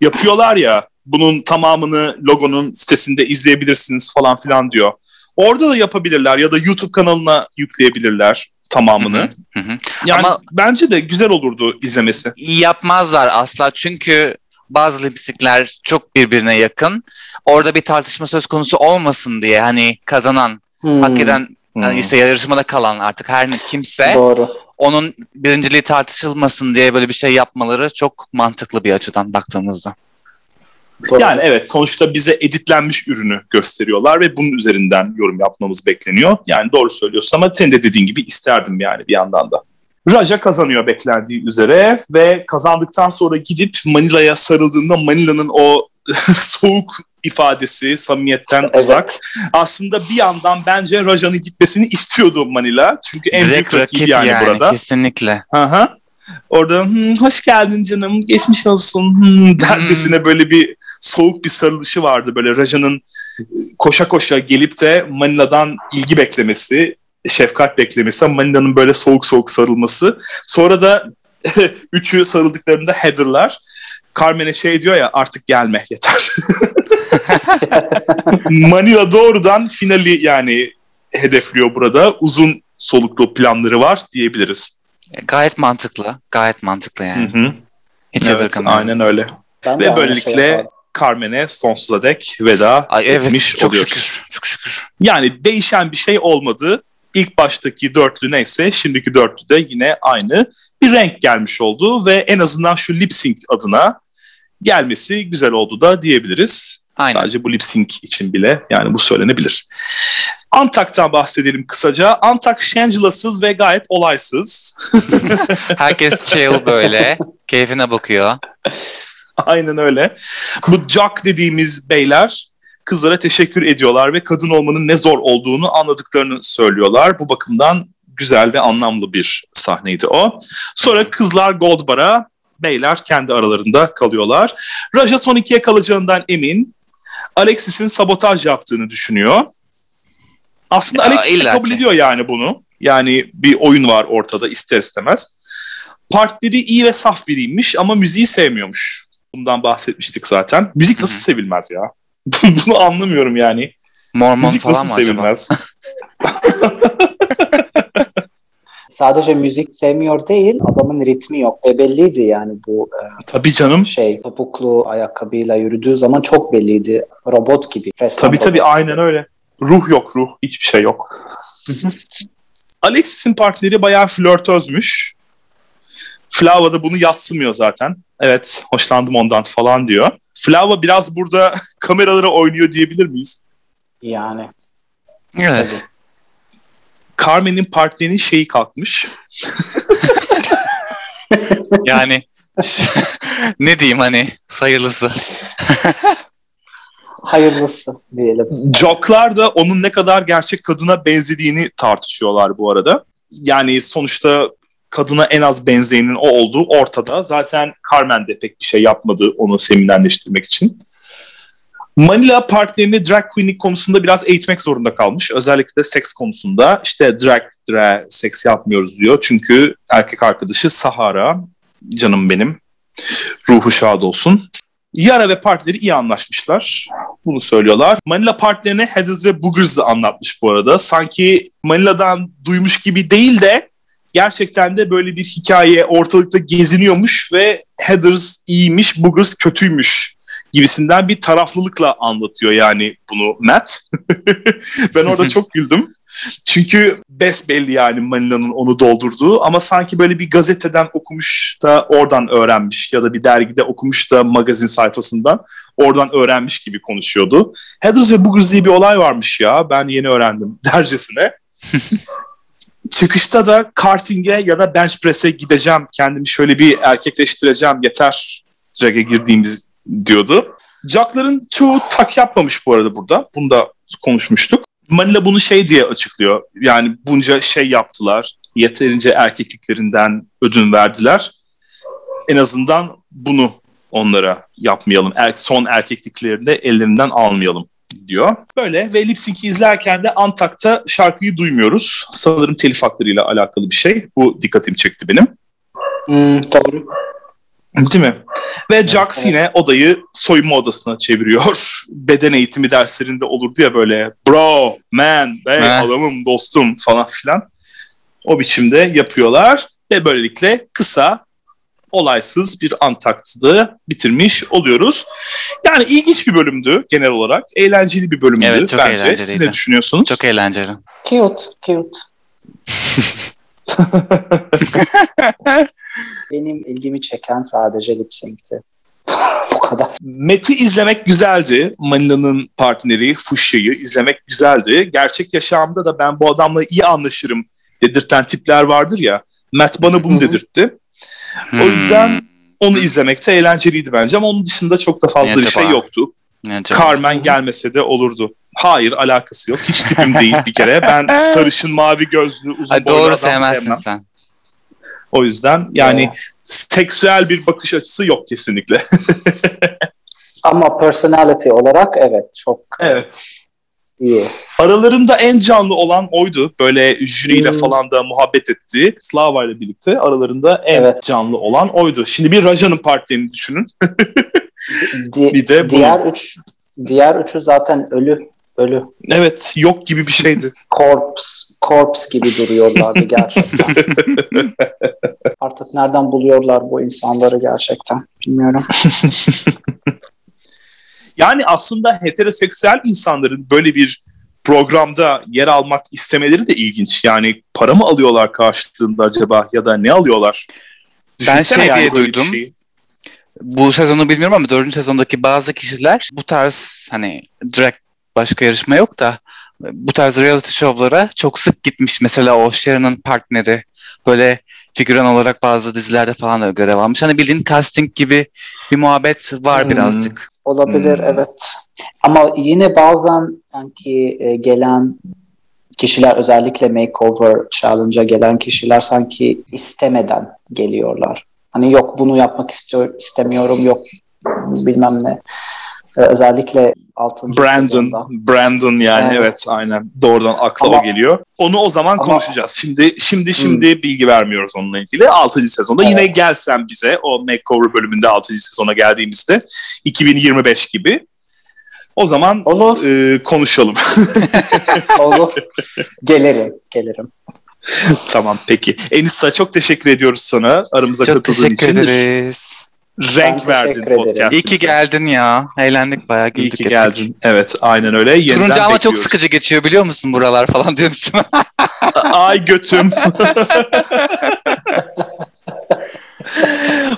B: yapıyorlar ya. Bunun tamamını logonun sitesinde izleyebilirsiniz falan filan diyor. Orada da yapabilirler ya da YouTube kanalına yükleyebilirler tamamını.
C: Hı hı.
B: Yani
C: Ama-
B: bence de güzel olurdu izlemesi.
C: Yapmazlar asla çünkü bazı lipstickler çok birbirine yakın. Orada bir tartışma söz konusu olmasın diye hani kazanan,
A: Hmm,
C: hak eden
B: Hmm.
C: yani işte yarışmada kalan artık her kimse
A: Doğru.
C: onun birinciliği tartışılmasın diye böyle bir şey yapmaları çok mantıklı bir açıdan baktığımızda.
A: Doğru.
B: Yani evet sonuçta bize editlenmiş ürünü gösteriyorlar ve bunun üzerinden yorum yapmamız bekleniyor. Yani doğru söylüyorsun ama senin de dediğin gibi isterdim yani bir yandan da. Raja kazanıyor beklendiği üzere ve kazandıktan sonra gidip Manila'ya sarıldığında Manila'nın o soğuk ifadesi samimiyetten
A: Evet.
B: uzak. Aslında bir yandan bence Raja'nın gitmesini istiyordu Manila. Çünkü en
C: Direkt
B: büyük
C: rakip
B: yani,
C: yani,
B: burada.
C: kesinlikle.
B: Aha. Orada "Hmm, hoş geldin canım, geçmiş olsun dercesine böyle bir soğuk bir sarılışı vardı. Böyle Raja'nın e, koşa koşa gelip de Manila'dan ilgi beklemesi, şefkat beklemesi, Manila'nın böyle soğuk soğuk sarılması. Sonra da üçü sarıldıklarında Heather'lar Carmen'e şey diyor ya artık gelme yeter. Manila doğrudan finali yani hedefliyor burada. Uzun soluklu planları var diyebiliriz.
C: E, Gayet mantıklı. Gayet mantıklı yani.
B: Hı hı.
C: Hiç
B: Evet, aynen öyle.
A: Ben
B: Ve böylelikle
A: şey.
B: Carmen'e sonsuza dek veda
C: Ay, evet
B: etmiş
C: çok
B: oluyoruz.
C: şükür. Çok şükür.
B: Yani değişen bir şey olmadı. İlk baştaki dörtlü neyse şimdiki dörtlü de yine aynı bir renk gelmiş oldu ve en azından şu lip sync adına gelmesi güzel oldu da diyebiliriz.
C: Aynen.
B: Sadece bu lip sync için bile yani bu söylenebilir. Antak'tan bahsedelim kısaca. Antak Shangela'sız ve gayet olaysız.
C: Herkes chill böyle. Keyfine bakıyor.
B: Aynen öyle. Bu Jack dediğimiz beyler kızlara teşekkür ediyorlar ve kadın olmanın ne zor olduğunu anladıklarını söylüyorlar. Bu bakımdan güzel ve anlamlı bir sahneydi o. Sonra kızlar Gold Bar'a, beyler kendi aralarında kalıyorlar. Raja son ikiye kalacağından emin. Alexis'in sabotaj yaptığını düşünüyor. Aslında
C: Ya,
B: Alexis de kabul ediyor yani bunu. Yani bir oyun var ortada ister istemez. Partneri iyi ve saf biriymiş ama müziği sevmiyormuş. Bundan bahsetmiştik zaten. Müzik nasıl
C: Hı hı.
B: sevilmez ya? Bunu anlamıyorum yani.
C: Mormon
B: Müzik
C: falan
B: nasıl
C: mı acaba?
B: sevilmez?
A: Sadece müzik sevmiyor değil, adamın ritmi yok. Ve belliydi yani bu
B: Tabii canım.
A: e, şey topuklu ayakkabıyla yürüdüğü zaman çok belliydi. Robot gibi. Resmen
B: Tabii tabii
A: robot.
B: aynen öyle. Ruh yok ruh. Hiçbir şey yok. Alexis'in partneri bayağı flörtözmüş. Flava da bunu yatsımıyor zaten. Evet hoşlandım ondan falan diyor. Flava biraz burada kameralara oynuyor diyebilir miyiz?
A: Yani.
C: Evet.
A: tabii.
B: Carmen'in partnerinin şeyi kalkmış.
C: Yani ne diyeyim hani sayılısı.
A: Hayırlısı diyelim.
B: Jocklar da onun ne kadar gerçek kadına benzediğini tartışıyorlar bu arada. Yani sonuçta kadına en az benzeyenin o olduğu ortada. Zaten Carmen de pek bir şey yapmadı onu feminenleştirmek için. Manila partnerini drag queenlik konusunda biraz eğitmek zorunda kalmış. Özellikle de seks konusunda. İşte drag, drag, seks yapmıyoruz diyor. Çünkü erkek arkadaşı Sahara, canım benim, ruhu şad olsun. Yara ve partneri iyi anlaşmışlar. Bunu söylüyorlar. Manila partnerine Heathers ve Boogers'ı anlatmış bu arada. Sanki Manila'dan duymuş gibi değil de gerçekten de böyle bir hikaye ortalıkta geziniyormuş ve Heathers iyiymiş, Boogers kötüymüş gibisinden bir taraflılıkla anlatıyor yani bunu Matt. ben orada çok güldüm. Çünkü besbelli yani Manila'nın onu doldurduğu ama sanki böyle bir gazeteden okumuş da oradan öğrenmiş ya da bir dergide okumuş da magazin sayfasından oradan öğrenmiş gibi konuşuyordu. Heathers ve Boogers diye bir olay varmış ya ben yeni öğrendim dercesine. Çıkışta da karting'e ya da bench press'e gideceğim. Kendimi şöyle bir erkekleştireceğim. Yeter drag'e girdiğimiz diyordu. Jack'ların çoğu tak yapmamış bu arada burada. Bunu da konuşmuştuk. Manila bunu şey diye açıklıyor. Yani bunca şey yaptılar. Yeterince erkekliklerinden ödün verdiler. En azından bunu onlara yapmayalım. Er, son erkekliklerini de ellerinden almayalım diyor. Böyle ve lip sync'i izlerken de Antak'ta şarkıyı duymuyoruz. Sanırım telif haklarıyla alakalı bir şey. Bu dikkatimi çekti benim.
A: Hmm, doğru.
B: Değil mi? Ve Jax yine odayı soyunma odasına çeviriyor. Beden eğitimi derslerinde olurdu ya böyle bro, man, hey,
C: Heh.
B: adamım, dostum falan filan. O biçimde yapıyorlar ve böylelikle kısa, olaysız bir Antakt'ı bitirmiş oluyoruz. Yani ilginç bir bölümdü genel olarak. Eğlenceli bir bölümdü
C: Evet, çok
B: bence. Siz ne düşünüyorsunuz?
C: Çok eğlenceli.
A: Cute, cute. Benim ilgimi çeken sadece lip sync'ti. Bu kadar.
B: Met'i izlemek güzeldi. Manila'nın partneri Fuşya'yı izlemek güzeldi. Gerçek yaşamda da ben bu adamla iyi anlaşırım dedirten tipler vardır ya. Matt bana bunu
A: hı.
B: O yüzden onu izlemekte eğlenceliydi bence ama onun dışında çok da fazla
C: Ne
B: bir
C: acaba?
B: şey yoktu.
C: Hmm, acaba?
B: Carmen gelmese de olurdu. Hayır alakası yok. Hiç tipim değil bir kere. Ben sarışın mavi gözlü uzun
C: Ay,
B: boylu
C: doğru
B: adam
C: sevmezsin
B: sevmem.
C: sen.
B: O yüzden yani seksüel bir bakış açısı yok kesinlikle.
A: Ama personality olarak evet çok
B: evet.
A: İyi.
B: Aralarında en canlı olan oydu. Böyle jüriyle
A: Hmm.
B: falan da muhabbet etti. Slava ile birlikte aralarında en
A: Evet.
B: canlı olan oydu. Şimdi bir Raja'nın partilerini düşünün.
A: Di-
B: Bir de bu.
A: diğer üç Diğer üçü zaten ölü. Ölü.
B: Evet yok gibi bir şeydi.
A: Corpse, corpse gibi duruyorlardı gerçekten. Artık nereden buluyorlar bu insanları gerçekten bilmiyorum.
B: Yani aslında heteroseksüel insanların böyle bir programda yer almak istemeleri de ilginç. Yani para mı alıyorlar karşılığında acaba ya da ne alıyorlar?
C: Ben şey diye duydum. Bu sezonu bilmiyorum ama dördüncü sezondaki bazı kişiler bu tarz hani direkt başka yarışma yok da bu tarz reality show'lara çok sık gitmiş. Mesela o Sharon'ın partneri böyle figüran olarak bazı dizilerde falan da görev almış. Hani bildiğin casting gibi bir muhabbet var hmm. birazcık.
A: Olabilir hmm. evet. Ama yine bazen sanki e, gelen kişiler özellikle makeover challenge'a gelen kişiler sanki istemeden geliyorlar. Hani yok bunu yapmak istiyor, istemiyorum yok bilmem ne. Ee, özellikle 6.
B: Brandon, sezonda. Brandon yani evet. evet aynen doğrudan akla ama, o geliyor. Onu o zaman ama, konuşacağız. Şimdi şimdi şimdi hmm. bilgi vermiyoruz onunla ilgili. 6. sezonda evet. yine gelsen bize o makeover bölümünde 6. sezona geldiğimizde 2025 gibi o zaman Olur. E, konuşalım.
A: Olur. Gelirim, gelirim.
B: tamam peki. Enisa çok teşekkür ediyoruz sana aramıza çok katıldığın için. Çok
C: teşekkür ederiz
B: renk verdin podcast'imize.
C: İyi ki geldin ya. Eğlendik bayağı güldük.
B: İyi ki ettik. geldin. Evet aynen öyle. Yeniden
C: Turuncu ama çok sıkıcı geçiyor biliyor musun buralar falan diyormuşum.
B: Ay götüm.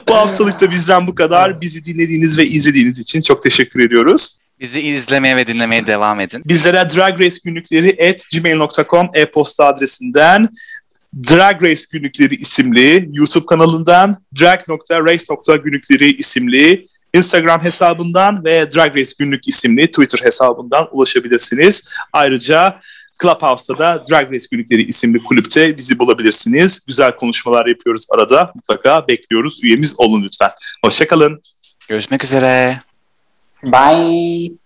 B: bu haftalık da bizden bu kadar. Bizi dinlediğiniz ve izlediğiniz için çok teşekkür ediyoruz.
C: Bizi izlemeye ve dinlemeye devam edin.
B: Bizlere Drag Race günlükleri at gmail.com e-posta adresinden Drag Race Günlükleri isimli YouTube kanalından, drag.race.günlükleri isimli Instagram hesabından ve Drag Race Günlük isimli Twitter hesabından ulaşabilirsiniz. Ayrıca Clubhouse'da da Drag Race Günlükleri isimli kulüpte bizi bulabilirsiniz. Güzel konuşmalar yapıyoruz arada. Mutlaka bekliyoruz. Üyemiz olun lütfen. Hoşçakalın.
C: Görüşmek üzere.
A: Bye.